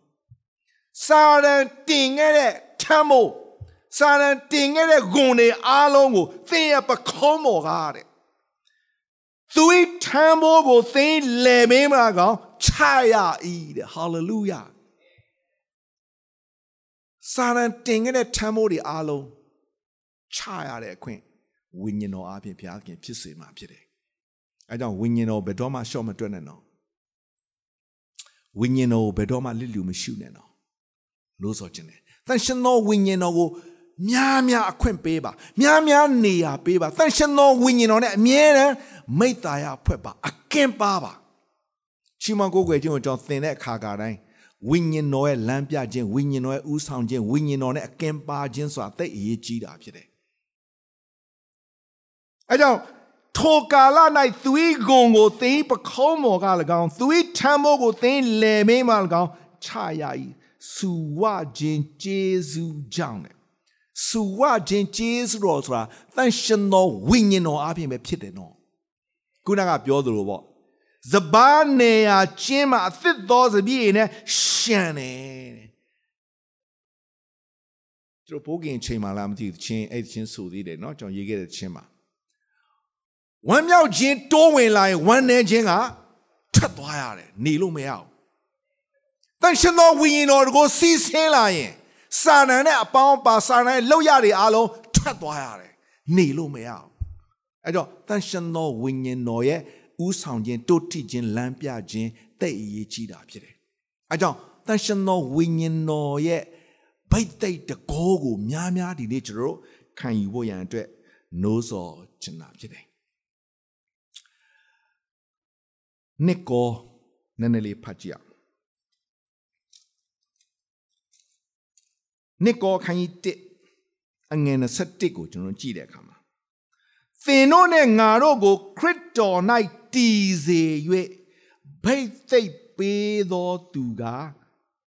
စာရန်တင်ခဲ့တဲ့ထမ်းမို့စာရန်တင်ခဲ့တဲ့ဂုံတွေအားလုံးကိုသင်ရဲ့ပခုံးမော်ကတဲ့သူ၏ထမ်းမိုးကိုသင်လဲမင်းမကောင်ချရ၏တဲ့ဟာလေလုယာစာရန်တင်ခဲ့တဲ့ထမ်းမိုးတွေအားလုံးချရတဲ့အခွင့်ဝိညာဉ်တော်အပြင်ဘုရားခင်ဖြစ်စေမှာဖြစ်တယ်။အဲကြောင့်ဝိညာဉ်တော်ဘယ်တော့မှရှော့မတွက်နဲ့နော်။ဝိညာဉ်တော်ဘယ်တော့မှလစ်လူမရှုနဲ့နော်။ လို့ဆိုခြင်းတယ်။တန်ရှင်သောဝိညာဉ်တော်ကိုများများအခွင့်ပေးပါ။များများနေရာပေးပါ။တန်ရှင်သောဝိညာဉ်တော်နဲ့အမြဲတမ်းမိတ္တာရဖွဲ့ပါအကင်ပါပါ။ချီးမွမ်းကိုးကွယ်ခြင်းကိုကျွန်တော်သင်တဲ့အခါကတိုင်းဝိညာဉ်တော်ရဲ့လမ်းပြခြင်းဝိညာဉ်တော်ရဲ့ဥဆောင်ခြင်းဝိညာဉ်တော်နဲ့အကင်ပါခြင်းဆိုတာသိအရေးကြီးတာဖြစ်တယ်အဲကြောင့်ထိုကာလ၌သူ၏ဂုံကိုသင်ပခုံးမော်က၎င်းသူ၏ထမ်းမိုးကိုသင်လယ်မင်းမှ၎င်းချချရာဤ စူဝခြင်းကျေးဇူးကြောင့်လေစူဝခြင်းကျေးဇူးတော်ဆိုတာတန်ရှင်သောဝိညာဉ်တော်အပြင်ပဲဖြစ်တယ်နော်ခုနကပြောသလိုပေါ့စပါးနေရာချင်းမှာအသစ်သောစပြည့်နဲ့ရှံတယ်ကျွန်တော်ပိုးကင်ချိန်မှာလားမသိဘူးချင်းအဲ့ချင်းဆိုသေးတယ်เนาะကျွန်တော်ရေးခဲ့တဲ့ချင်းမှာဝမ်းမြောက်ခြင်းတိုးဝင်လာရင်ဝမ်းနေခြင်းကထပ်သွားရတယ်နေလို့မရဘူး တန်ရှင်သောဝိညာဉ်တော်ကိုစီးဆင်းလာရင်စာနံနဲ့အပေါင်းပါစာနံလောက်ရတွေအားလုံးထပ်သွားရတယ်နေလို့မရဘူးအဲ့တော့တန်ရှင်သောဝိညာဉ်တော်ရဲ့ဥဆောင်ခြင်းတိုးတိခြင်းလမ်းပြခြင်းတဲ့အရေးကြီးတာဖြစ်တယ်အဲကြောင့်တန်ရှင်သောဝိညာဉ်တော်ရဲ့ဗိတ်သိက်တကောကိုများများဒီနေ့ကျွန်တော်တို့ခံယူဖို့ရန်အတွက်နိုးစော်ချင်တာဖြစ်တယ်နှစ်ကောနည်းနည်းလေးဖတ်ကြည့် နှစ်ကောခန်းကြီး1အငယ်21ကိုကျွန်တော်ကြည့်တဲ့အခါမှာသင်တို့နဲ့ငါတို့ကို ခရစ်တော်၌တည်စေ၍ဘိတ်သိက်ပေးသောသူက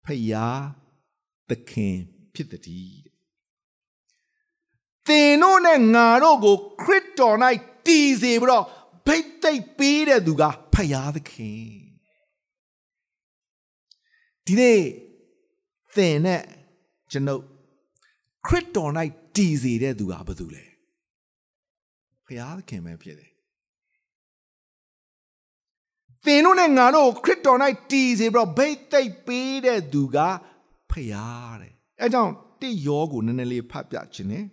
ဖယားသခင်ဖြစ်သည်တဲ့သင်တို့နဲ့ငါတို့ကို ခရစ်တော်၌တည်စေပြီးတော့ဘိတ်သိက်ပေးတဲ့သူကဖယားသခင်ဒီနေ့သင်နဲ့ ကျွန်ုပ်ခရစ်တော်၌တည်စေတဲ့သူကဘာသူလဲဖယားသခင်ပဲဖြစ်တယ်သင်တို့နဲ့ငါတို့ခရစ်တော်၌တည်စေပြီးတော့ဘိတ်သိက်ပေးတဲ့သူကဖယားတဲ့အဲကြောင့်တိယောကိုနည်းနည်းလေးဖတ်ပြခြင်းနဲ့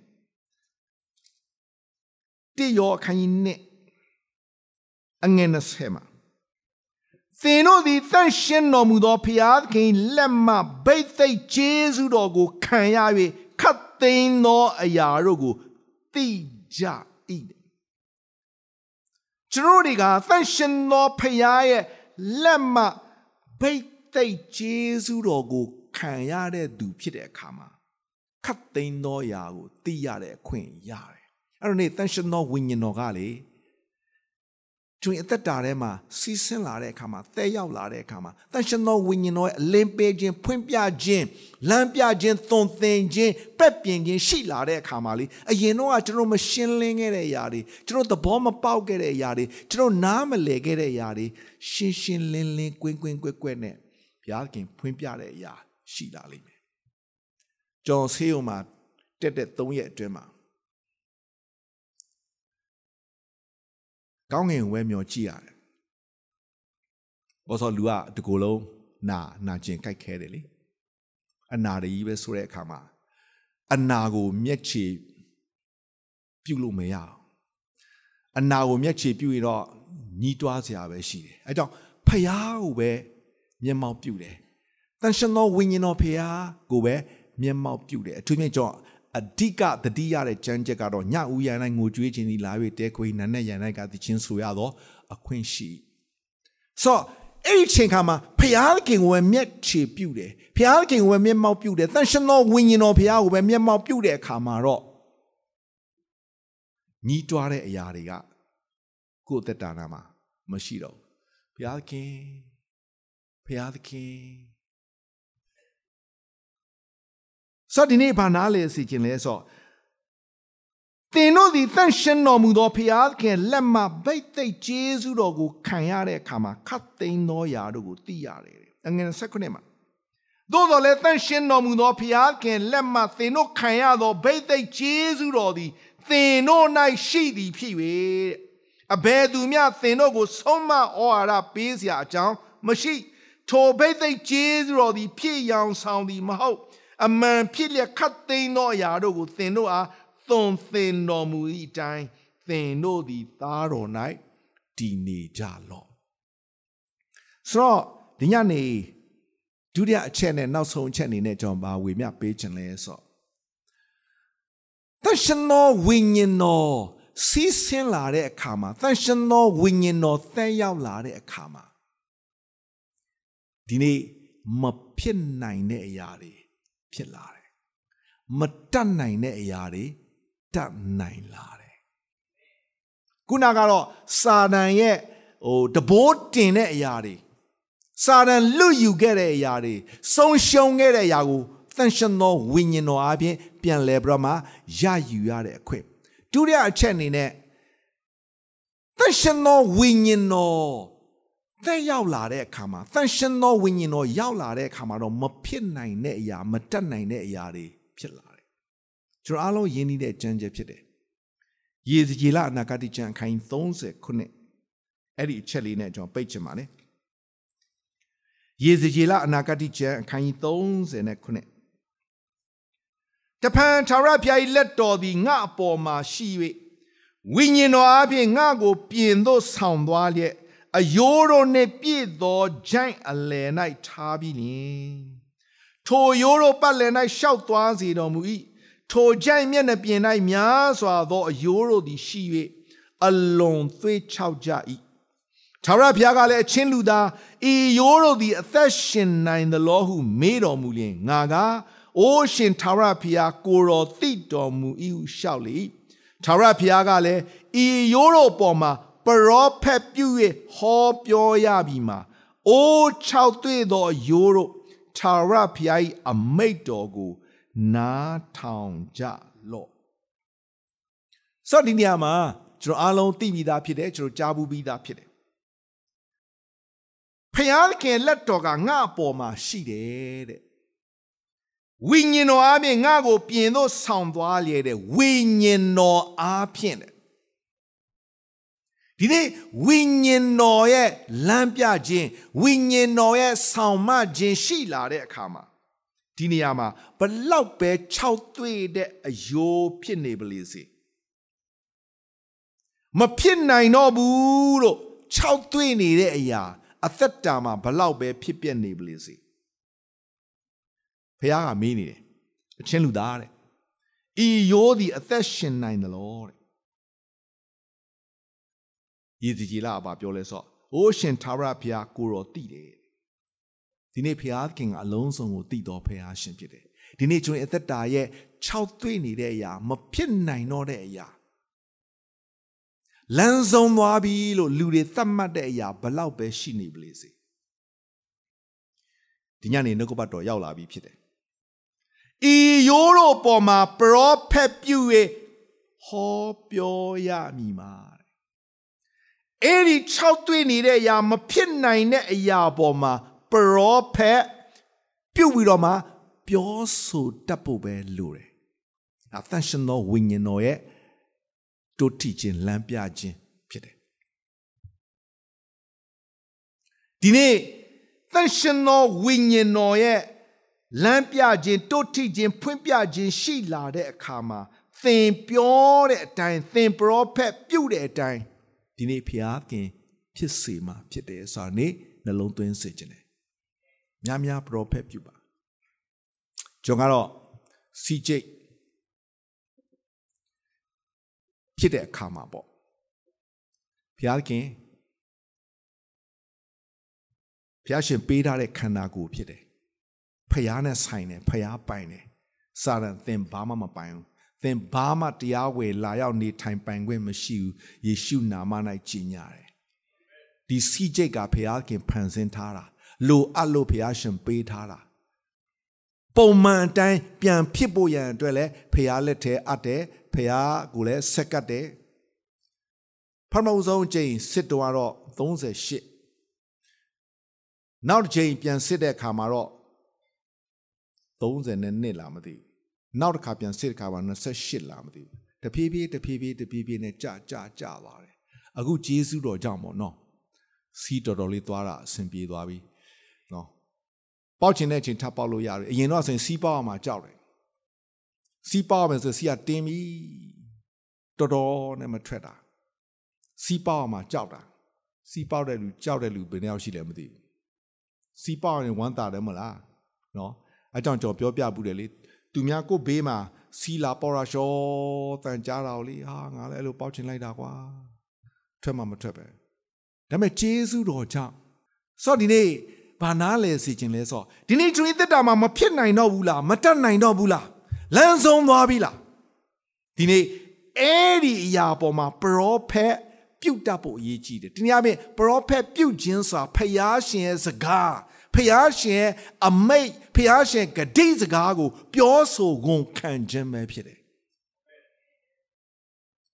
တိယောအခန်းကြီးနဲ့အငယ်20မှာ သင်တို့သည်တန့်ရှင်းတော်မူသောဖျားသခင်လက်မှဗိတ်သိက်ကျေးဇူးတော်ကိုခံရ၍ခတ်သိမ်းသောအရာတို့ကိုသိကြ၏ကျွန်တော်တွေကတန့်ရှင်းသောဖျားရဲ့လက်မှဗိတ်သိက်ကျေးဇူးတော်ကိုခံရတဲ့သူဖြစ်တဲ့အခါမှာခတ်သိမ်းသောအရာကိုသိရတဲ့အခွင့်ရတယ်အဲ့တော့နေတန့်ရှင်းသောဝိညာဉ်တော်ကလေ ကျွင်အသက်တာထဲမှာစီးဆင်းလာတဲ့အခါမှာတဲရောက်လာတဲ့အခါမှာတန်ရှင်သောဝိညာဉ်တော်ရဲ့အလင်းပေးခြင်းဖွင့်ပြခြင်းလမ်းပြခြင်းသွန်သင်ခြင်းပက်ပြင်ခြင်းရှိလာတဲ့အခါမှာလေအရင်တော့ကကျွန်တော်မရှင်းလင်းခဲ့တဲ့အရာတွေကျွန်တော်သဘောမပေါက်ခဲ့တဲ့အရာတွေကျွန်တော်နားမလည်ခဲ့တဲ့အရာတွေရှင်းရှင်းလင်းလင်းကွင်းကွင်းကွက်ကွက်နဲ့ဘုရားခင်ဖွင့်ပြတဲ့အရာရှိလာလိမ့်မယ်ကျွန်တော်ဆေးရုံမှာတက်တဲ့၃ရက်အတွင်းမှာ ကောင်းငင်ဝဲမျောကြည့်ရတယ်။ဘောစောလူကတကူလုံးနာနာကျင်ကြိုက်ခဲတယ်လေ။အနာတကြီးပဲဆိုတဲ့အခါမှာအနာကို မျက်ခြေပြုတ်လို့မရအောင်။အနာကိုမျက်ခြေပြုတ်ရင်တော့ညီးတွားစရာပဲရှိတယ်။အဲကြောင့်ဖျားကိုပဲမျက်မှောက်ပြုတ်တယ်။တန်ရှင်သောဝိညာဉ်တော်ဖျားကိုပဲမျက်မှောက်ပြုတ်တယ်။အထူးသဖြင့်ကျွန်တော် အဓိကတတိရတဲ့ကြမ်းချက်ကတော့ညဦးရန်၌ငိုကြွေးခြင်းဒီလာ၍တဲခွေနန်းနဲ့ရန်၌ကသချင်းဆိုရတော့အခွင့်ရှိဆိုအဲ့ဒီချိန်ခါမှာဖျားခင်ကိုပဲမျက်ခြေပြုတ်တယ်ဖျားခင်ကိုပဲမျက်မှောက်ပြုတ်တယ်တန်ရှင်သောဝိညာဉ်တော်ဖျားကိုပဲမျက်မှောက်ပြုတ်တဲ့အခါမှာတော့ညီးတွားတဲ့အရာတွေကကိုယ်သက်တာနာမှာမရှိတော့ဘုရားခင်ဘုရားသခင် ဆိုတော့ဒီနေ့ဘာနားလဲစီခြင်းလဲဆိုသင်တို့ဒီတန်ရှင်တော်မူသောဖျားခင်လက်မှဗိတ်သိက်ကျေးဇူးတော်ကိုခံရတဲ့အခါမှာခတ်သိမ်းသောယာတို့ကိုသိရတယ်အငယ်16မှာသို့တော်လည်းတန်ရှင်တော်မူသောဖျားခင်လက်မှသင်တို့ခံရသောဗိတ်သိက်ကျေးဇူးတော်သည်သင်တို့၌ရှိသည်ဖြစ်၍အဘယ်သူမျှသင်တို့ကိုဆုံးမဩဝါဒပေးစရာအကြောင်းမရှိ ထိုဗိတ်သိက်ကျေးဇူးတော်သည်ဖြစ်ရောင်ဆောင်သည်မဟုတ် အမှန်ဖြစ်လျက်ခတ်သိမ်းသောအရာတို့ကိုသင်တို့အားသွန်သင်တော်မူ၏အတိုင်းသင်တို့သည်သားတော်၌တည်နေကြလော့ဆိုတော့ဒီညနေဒုတိယအချက်နဲ့နောက်ဆုံးအချက်အနေနဲ့ကျွန်တော်ဗာဝေမျှပေးခြင်းလဲဆိုသရှင်တော်ဝိညာဉ်တော်စီးဆင်းလာတဲ့အခါမှာသရှင်တော်ဝိညာဉ်တော်သဲရောက်လာတဲ့အခါမှာဒီနေ့မဖြစ်နိုင်တဲ့အရာတွေ ဖြစ်လာတယ်မတတ်နိုင်တဲ့အရာတွေတတ်နိုင်လာတယ်ခုနကတော့စာတန်ရဲ့ဟိုတဘိုးတင်တဲ့အရာတွေစာရန်လွတ်ယူခဲ့တဲ့အရာတွေဆုံးရှုံးခဲ့တဲ့အရာကိုသန့်ရှင်းသောဝိညာဉ်တော်အပြင်ပြန်လဲပြီးတော့မှရယူရတဲ့အခွင့်ဒုတိယအချက်အနေနဲ့သန့်ရှင်းသောဝိညာဉ်တော် သက်ရောက်လာတဲ့အခါမှာသန့်ရှင်းသောဝိညာဉ်တော်ရောက်လာတဲ့အခါမှာတော့မဖြစ်နိုင်တဲ့အရာမတတ်နိုင်တဲ့အရာတွေဖြစ်လာတယ်ကျွန်တော်အားလုံးယဉ်နေတဲ့ကြံကြက်ဖြစ်တယ်ယေဇကျေလအနာဂတိကျမ်းခိုင်30ခုနှစ်အဲ့ဒီအချက်လေးနဲ့ကျွန်တော်ပိတ်ချင်ပါလေယေဇကျေလအနာဂတိကျမ်းအခန်းကြီး30နဲ့ခုနှစ်တဖန်ထာဝရဘုရား၏လက်တော်သည်ငါအပေါ်မှာရှိ၍ဝိညာဉ်တော်အပြင်ငါကို ပြင်သို့ဆောင်သွားလျက် အယိုးတော်နှင့်ပြည့်သောဂျိုင်းအလယ်၌ထားပြီးလျင်ထိုယိုးတော်ပတ်လည်၌ရှောက်သွားစေတော်မူ၏ထိုဂျိုင်းမျက်နှာပြင်၌များစွာသောအယိုးတော်သည်ရှိ၍အလွန်သွေးချောက်ကြ၏ထာဝရဘုရားကလည်းအချင်းလူသားဤရိုးတို့သည်အသက်ရှင်နိုင်သလိုဟု မေးတော်မူလျင်ငါကအိုးရှင်ထာဝရဘုရားကိုတော်သိတော်မူ၏ဟုလျှောက်လေထာဝရဘုရားကလည်းဤရိုးတို့ပေါ်မှာ ပရောဖက်ပြု၍ဟောပြောရပြီမှာအိုး၆တွေ့သောရိုးတို့ထာဝရဘုရား၏အမိတ်တော်ကို နားထောင်ကြလော့ဆိုဒီနေရာမှာကျွန်တော်အားလုံးသိပြီးသားဖြစ်တယ်ကျွန်တော်ကြားဘူးပြီးသားဖြစ်တယ်ဖယားခင်လက်တော်ကငါ့အပေါ်မှာရှိတယ်တဲ့ဝိညာဉ်တော်အားဖြင့်ငါ့ကိုပြင်သို့ဆောင်သွားလေတဲ့ဝိညာဉ်တော်အားဖြင့်တဲ့ ဒီနေ့ဝိညာဉ်တော်ရဲ့လမ်းပြခြင်းဝိညာဉ်တော်ရဲ့ဆောင်မခြင်းရှိလာတဲ့အခါမှာဒီနေရာမှာဘလောက်ပဲ6တွေ့တဲ့အယိုးဖြစ်နေပါလေစေမဖြစ်နိုင်တော့ဘူးလို့6တွေ့နေတဲ့အရာ အသက်တာမှာဘလောက်ပဲဖြစ်ပျက်နေပါလေစေဖះကမေးနေတယ်အချင်းလူသားတဲ့ဤရိုးသည်အသက်ရှင်နိုင်တယ်လို့တဲ့ ယေစီကြီးလာအပါပြောလဲဆိုအိုးရှင်သာရဖះကိုတော်တည်တယ်ဒီနေ့ဖះခင်ကအလုံးစုံကိုတည်တော်ဖះရှင်ဖြစ်တယ်ဒီနေ့ကျွန်တော်အသက်တာရဲ့6တွေ့နေတဲ့အရာမဖြစ်နိုင်တော့တဲ့အရာလမ်းဆုံးသွားပြီလို့လူတွေသတ်မှတ်တဲ့အရာဘလောက်ပဲရှိနေပလေစေဒီညနေနှုတ်ကပတ်တော်ရောက်လာပြီဖြစ်တယ်ဤရိုးတို့ပေါ်မှာပရောဖက်ပြု၍ဟောပြောရမည်မှာ အဲ့ဒီ6တွေ့နေတဲ့အရာမဖြစ်နိုင်တဲ့အရာပေါ်မှာပရောဖက်ပြုတ်ပြီးတော့မှပြောဆိုတတ်ဖို့ပဲလိုတယ်။အသန့်ရှင်သောဝိညာဉ်တော်ရဲ့တိုးထီခြင်းလမ်းပြခြင်းဖြစ်တယ်ဒီနေ့သန့်ရှင်သောဝိညာဉ်တော်ရဲ့လမ်းပြခြင်းတိုးထီခြင်းဖွင့်ပြခြင်းရှိလာတဲ့အခါမှာသင်ပြောတဲ့အတိုင်းသင်ပရောဖက်ပြုတဲ့အတိုင်း ဒီနေ့ဖျားခင်ဖြစ်စေမှာဖြစ်တယ်ဆိုတာနေ့နှလုံးသွင်းစေခြင်းတယ်များများပရောဖက်ပြုပါကျွန်တော်ကတော့စီဂျိတ်ဖြစ်တဲ့အခါမှာပေါ့ဘုရားခင်ဘုရားရှင်ပေးထားတဲ့ခန္ဓာကိုယ်ဖြစ်တယ်ဖျားနဲ့ဆိုင်တယ်ဖျားပိုင်တယ်စာရန်သင်ဘာမှမပိုင်ဘူး သင်ဘာမှတရားဝယ်လာရောက်နေထိုင်ပိုင်ခွင့်မရှိဘူးယေရှုနာမ၌ကြီးညာတယ်ဒီစီဂျိတ်ကဖျားခင်ဖန်ဆင်းထားတာလိုအပ်လို့ဖျားရှင်ပေးထားတာပုံမှန်အတိုင်းပြန်ဖြစ်ဖို့ရန်အတွက်လည်းဖျားလက်ထဲအပ်တယ်ဖះကိုလည်းဆက်ကတ်တယ်ပထမဆုံးအချိန်စစ်တော်ကတော့38နောက်တစ်ချိန်ပြန်စစ်တဲ့အခါမှာတော့30နဲ့နှစ်လာမသိဘူး နောက်တစ်ခါပြန်စစ်တဲ့အခါမှာ28လာမသိဘူးတဖြည်းဖြည်းတဖြည်းဖြည်းတဖြည်းဖြည်းနဲ့ကြာကြာကြာသွားတယ်အခုဂျေစုတော်ကြောင့်ပေါ့နော်စီးတော်တော်လေးသွားတာအဆင်ပြေသွားပြီနော်ပေါက်ချင်တဲ့အချိန်ထပ်ပေါက်လို့ရတယ်အရင်တော့ဆိုရင်စီးပေါက်အောင်မှကြောက်တယ်စီးပေါက်မယ်ဆိုစီးကတင်းပြီတော်တော်နဲ့မထွက်တာစီးပေါက်မှာကြောက်တာစီးပေါက်တဲ့လူကြောက်တဲ့လူဘယ်နှယောက်ရှိလဲမသိဘူးစီးပေါက်ရင်ဝမ်းသာတယ်မလားနော်အဲကြောင့်ကျွန်တော်ပြောပြဘူးတယ်လေ သူများကိုဘေးမှာစီလာပေါ်ရာရှောတန်ကြားတာလေဟာငါလည်းအဲ့လိုပေါက်ချင်လိုက်တာကွာထွက်မှမထွက်ပဲဒါပေမဲ့ဂျေစုတော်ကြောင့်စောဒီနေ့ဘာနာလဲစီခြင်းလဲဆိုဒီနေ့ကျွေးသက်တာမှာမဖြစ်နိုင်တော့ဘူးလားမတတ်နိုင်တော့ဘူးလားလမ်းဆုံးသွားပြီလားဒီနေ့အဲ့ဒီအရာပေါ်မှာပရောဖက်ပြုတ်တတ်ဖို့အရေးကြီးတယ်ဒီနေ့အပြင် prophet ပြုတ်ခြင်းဆိုတာဖျားရှင်ရဲ့စကား ဖျားရှင်ရဲ့အမိတ်ဖျားရှင်ဂတိစကားကို ပြောဆိုခွန်ခံခြင်းပဲဖြစ်တယ်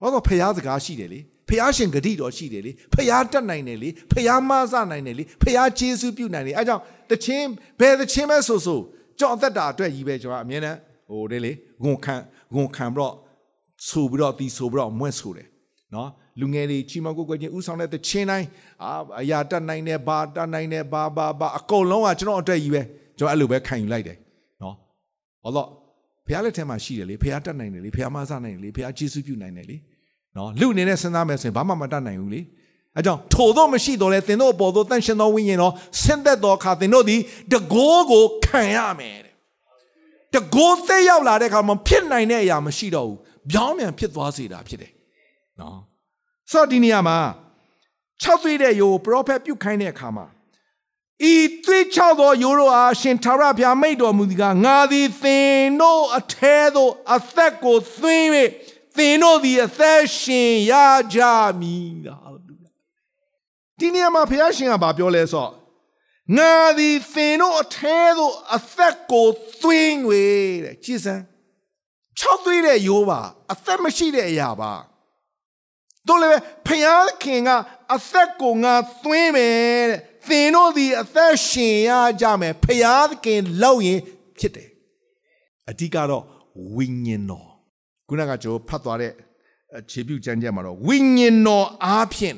ဘာလို့ဖျားစကားရှိတယ်လေဖျားရှင်ဂတိတော်ရှိတယ်လေဖျားတတ်နိုင်တယ်လေဖျားမဆနိုင်တယ်လေဖျားကျေးဇူးပြုနိုင်တယ်အဲကြောင့်တခြင်းဘယ်တခြင်းပဲဆိုဆိုကြောင့်အသက်တာအတွက်ကြီးပဲကျွန်တော်အမြဲတမ်းဟိုလေလေဂုံခံဂုံခံပြီးတော့ဆိုပြီးတော့တီဆိုပြီးတော့မွဲ့ဆိုတယ်နော် လူငယ်တွေချီမကိုကိုချင်းဥဆောင်တဲ့တခြင်းတိုင်းအာအရာတတ်နိုင်တယ်ဘာတတ်နိုင်တယ်ဘာဘာဘာအကုန်လုံးကကျွန်တော်အတွက်ကြီးပဲကျွန်တော်အဲ့လိုပဲခံယူလိုက်တယ်နော်ဟောတော့ဖះလက်ထဲမှာရှိတယ်လေဖះတတ်နိုင်တယ်လေဖះမဆနိုင်တယ်လေဖះကျေးဇူးပြုနိုင်တယ်လေနော်လူအနေနဲ့စဉ်းစားမယ်ဆိုရင်ဘာမှမတတ်နိုင်ဘူးလေအဲကြောင့်ထို့သောမရှိတော့လဲသင်တို့အပေါ်သို့တန့်ရှင်သောဝိညာဉ်တော်ဆင်းသက်သောအခါသင်တို့သည်တကိုးကိုခံရမယ်တဲ့တကိုးသက်ရောက်လာတဲ့အခါမှာဖြစ်နိုင်တဲ့အရာမရှိတော့ဘူးပြောင်းပြန်ဖြစ်သွားစေတာဖြစ်တယ်နော် ဆိုတော့ဒီနေရာမှာ၆သွေးတဲ့ယိုပရောဖက်ပြုတ်ခိုင်းတဲ့အခါမှာဤသွေးချောက်သောယိုးတို့အားရှင်ထာဝရဘုရားမိတ်တော်မူသည်ကငါသည်သင်တို့အထဲသို့အသက်ကိုသွင်း၍သင်တို့သည်အသက်ရှင်ရကြမည်ဟာလေလုယာဒီနေရာမှာဘုရားရှင်ကဘာပြောလဲဆိုတော့ငါသည်သင်တို့အထဲသို့အသက်ကိုသွင်း၍တဲ့ကြည်စမ်း၆သွေးတဲ့ယိုးပါအသက်မရှိတဲ့အရာပါ တို့လည်းဖယားခင်ကအသက်ကိုငါသွင်းမယ်တဲ့သင်တို့ဒီအသက်ရှင်ရကြမယ်ဖယားခင်လောက်ရင်ဖြစ်တယ်အဓိကတော့ဝိညာဉ်တော်ခုနကကျွန်တော်ဖတ်သွားတဲ့ခြေပြုတ်ကျမ်းကျမ်းမှာတော့ဝိညာဉ်တော်အားဖြင့်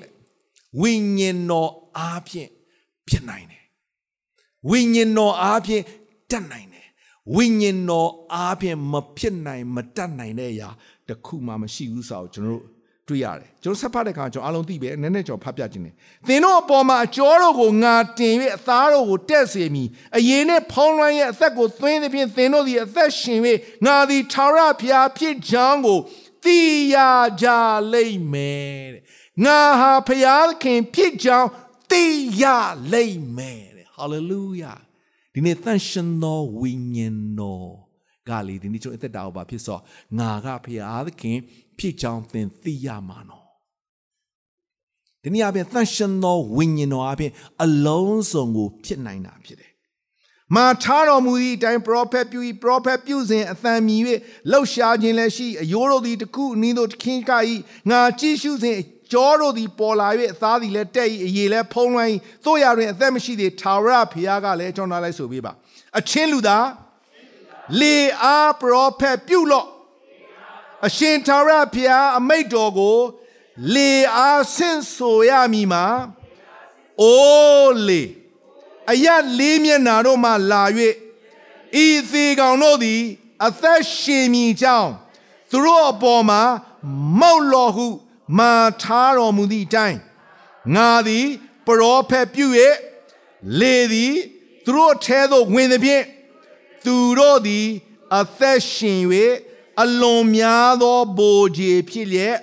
ဝိညာဉ်တော်အားဖြင့်ဖြစ်နိုင်တယ်ဝိညာဉ်တော်အားဖြင့်တတ်နိုင်တယ်ဝိညာဉ်တော်အားဖြင့်မဖြစ်နိုင်မတတ်နိုင်တဲ့အရာတခုမှမရှိဘူးဆိုတော့ကျွန်တော်တို့ တွေ့ရတယ်ကျွန်တော်ဆက်ဖတ်တဲ့အခါကျွန်တော်အားလုံးသိပဲနည်းနည်းကျွန်တော်ဖတ်ပြခြင်းတယ်သင်တို့အပေါ်မှာအကျော်တို့ကိုငါတင်၍အသားတို့ကိုတက်စေမည်အရင်နဲ့ဖောင်းလွှမ်းရဲ့အသက်ကိုသွင်းသည်ဖြင့်သင်တို့သည်အသက်ရှင်၍ငါသည်ထာဝရဘုရားဖြစ်ကြောင်းကိုသိရကြလိမ့်မယ်တဲ့ငါဟာဘုရားခင်ဖြစ်ကြောင်းသိရလိမ့်မယ်တဲ့ဟာလေလုယာဒီနေ့သန့်ရှင်သောဝိညာဉ်တော်ကလေဒီနေ့ကျွန်တော်အသက်တာကိုဘာဖြစ်ဆိုငါကဘုရားသခင် ဖြစ်ကြောင်းသင်သိရမှာနော်ဒီနေ့အပြင်သန့်ရှင်သောဝိညာဉ်တော်အပြင်အလုံးစုံကိုဖြစ်နိုင်တာဖြစ်တယ်မာထားတော်မူသည့်အတိုင်း prophet ပြု၏ prophet ပြုစဉ်အသံမြည်၍လှုပ်ရှားခြင်းလည်းရှိအယိုးတို့သည်တခုအနည်းတို့ခင်းက၏ငါကြည့်ရှုစဉ်ကြောတို့သည်ပေါ်လာ၍အသားသည်လည်းတက်၏အရေလည်းဖုံးလွှမ်း၏တို့ရတွင်အသက်မရှိသေးထာဝရဘုရားကလည်းကျွန်တော်လိုက်ဆိုပေးပါအချင်းလူသားလေအား prophet ပြုလော့ အရှင်ထာဝရဘုရားအမိတ်တော်ကို လေအားဆင့်ဆိုရမည်မှာအိုးလေအရလေးမျက်နာတို့မှလာ၍ဤသေးကောင်တို့သည် အသက်ရှင်မည်ကြောင်းသူတို့အပေါ်မှာမောက်လော်ဟုမာထားတော်မူသည့်အတိုင်းငါသည်ပရောဖက်ပြု၍လေသည်သူတို့အထဲသို့ဝင်သည်ဖြင့်သူတို့သည်အသက်ရှင်၍ အလွန်များသောဘိုးကြီးဖြစ်လျက်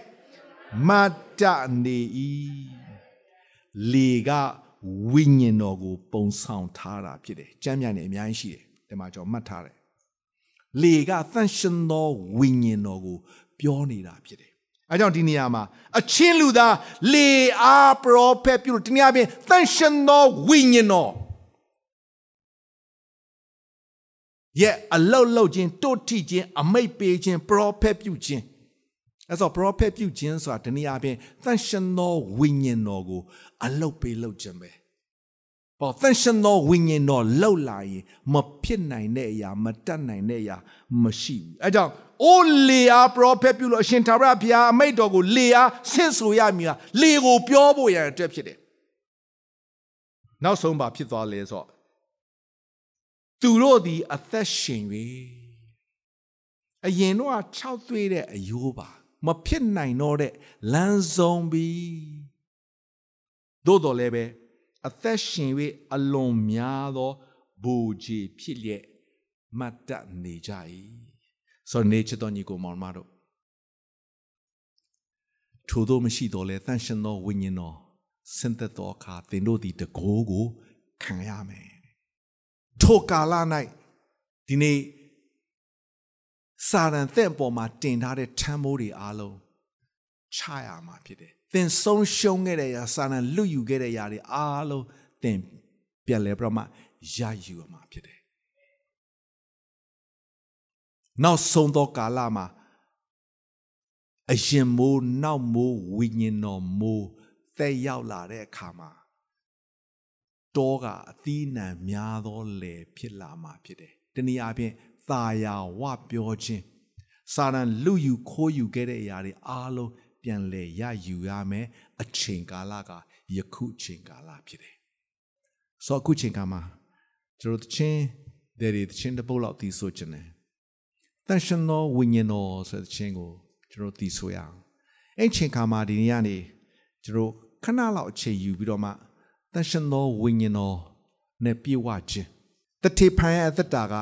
မတ်တနေ၏လေကဝိညာဉ်တော်ကို ပုံဆောင်ထားတာဖြစ်တယ်ကျမ်းမြတ်နေအများကြီးရှိတယ်ဒီမှာကျွန်တော်မှတ်ထားတယ်လေကသန့်ရှင်သောဝိညာဉ်တော်ကို ပြောနေတာဖြစ်တယ်အဲကြောင့်ဒီနေရာမှာအချင်းလူသားလေအားပရောဖက်ပြုလို့ဒီနေရာပြင်သန့်ရှင်သောဝိညာဉ်တော် ရဲ့အလောက်လောက်ခြင်းတိုးထိခြင်းအမိတ်ပေးခြင်းပရောဖက်ပြုခြင်းအဲဆိုပရောဖက်ပြုခြင်းဆိုတာဒီနေရာပြင်သန့်ရှင်သောဝိညာဉ်တော်ကိုအလောက်ပေးလောက်ခြင်းပဲပေါ်သန့်ရှင်သောဝိညာဉ်တော်လောက်လာရင်မဖြစ်နိုင်တဲ့အရာမတတ်နိုင်တဲ့အရာမရှိဘူးအဲကြောင့်အိုးလေအားပရောဖက်ပြုလို့အရှင်သာရဘုရားအမိတ်တော်ကိုလေအားဆင့်ဆိုရမည်လားလေကိုပြောဖို့ရန်အတွက်ဖြစ်တယ်နောက်ဆုံးပါဖြစ်သွားလဲဆိုတော့ သူတို့သည်အသက်ရှင်၍အရင်တော့6သွေးတဲ့အယိုးပါမဖြစ်နိုင်တော့တဲ့လမ်းဆုံးပြီသို့တော်လည်းပဲအသက်ရှင်၍အလွန်များသောဘူကြီးဖြစ်လျက်မတ်တနေကြ၏ဆိုနေချတော်ညီကိုမောင်မတို့ထို့သောမရှိတော့လဲတန်ရှင်သောဝိညာဉ်တော်ဆင်းသက်သောအခါသင်တို့သည်တကိုးကိုခံရမယ် ထိုကာလ၌ဒီနေ့စာရန်တဲ့ပေါ်မှာတင်ထားတဲ့ထမ်းမိုးတွေအားလုံးချရမှာဖြစ်တယ်သင်ဆုံးရှုံးခဲ့တဲ့အရာစာနာလွတ်ယူခဲ့တဲ့အရာတွေအားလုံးသင်ပြန်လဲပြတော့မှရယူရမှာဖြစ်တယ်နောက်ဆုံးသောကာလမှာအရင်မိုးနောက်မိုးဝိညာဉ်တော်မိုးသက်ရောက်လာတဲ့အခါမှာ တောကအသီးနှံများသောလေဖြစ်လာမှာဖြစ်တယ်။တနည်းအားဖြင့်သာယာဝပြောခြင်းစာရန်လူယူခိုးယူခဲ့တဲ့အရာတွေအားလုံးပြန်လဲရယူရမယ်အချိန်ကာလကယခုအချိန်ကာလဖြစ်တယ်။ဆိုတော့အခုချိန်ကာလမှာကျွန်တော်တချင်းတဲ့တချင်းတစ်ပုတ်လောက်တီးဆိုခြင်းတယ်။တန်ရှင်သောဝိညာဉ်တော်ဆိုတဲ့ချင်းကိုကျွန်တော်တီးဆိုရအောင်။အဲ့ချိန်ခါမှာဒီနေ့ကနေကျွန်တော်ခဏလောက်အချိန်ယူပြီးတော့မှ တန်ရှင်သောဝိညာဉ်တော်နဲ့ပြည့်ဝခြင်းတတိဖန်ရဲ့အသက်တာက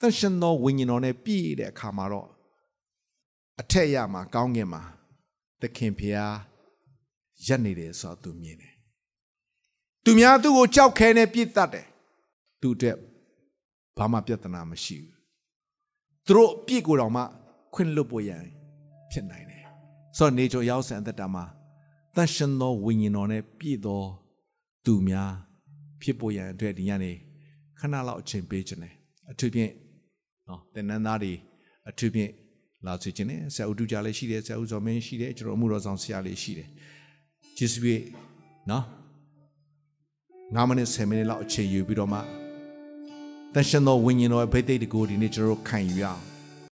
တန်ရှင်သောဝိညာဉ်တော်နဲ့ပြည့်တဲ့အခါမှာတော့အထက်ရမှာကောင်းကင်မှာသခင်ဖျားရက်နေတယ်ဆိုတော့သူမြင်တယ်သူများသူ့ကိုကြောက်ခဲနဲ့ပြစ်တတ်တယ်သူအတွက်ဘာမှပြဿနာမရှိဘူးသူတို့အပြစ်ကိုတော့မှခွင့်လွတ်ဖို့ရန်ဖြစ်နိုင်တယ်ဆိုတော့နေကြရောက်စံအသက်တာမှာတန်ရှင်သောဝိညာဉ်တော်နဲ့ပြည့်သော သူများဖြစ်ပေါ်ရန်အတွက်ဒီညနေခဏလောက်အချိန်ပေးခြင်းတယ်အထူးဖြင့်နော်တင်နန်းသားတွေအထူးဖြင့်လာစေခြင်းတယ်ဆရာဦးတူကြလည်းရှိတယ်ဆရာဦးဇော်မင်းရှိတယ်ကျွန်တော်အမှုတော်ဆောင်ဆရာလေးရှိတယ်ယေရှုရဲ့နော်9မိနစ်10မိနစ်လောက်အချိန်ယူပြီးတော့မှတန်ရှင်သောဝိညာဉ်တော်ရဲ့ဘိသိက်တကူဒီနေ့ကျွန်တော်တို့ခံယူရအောင်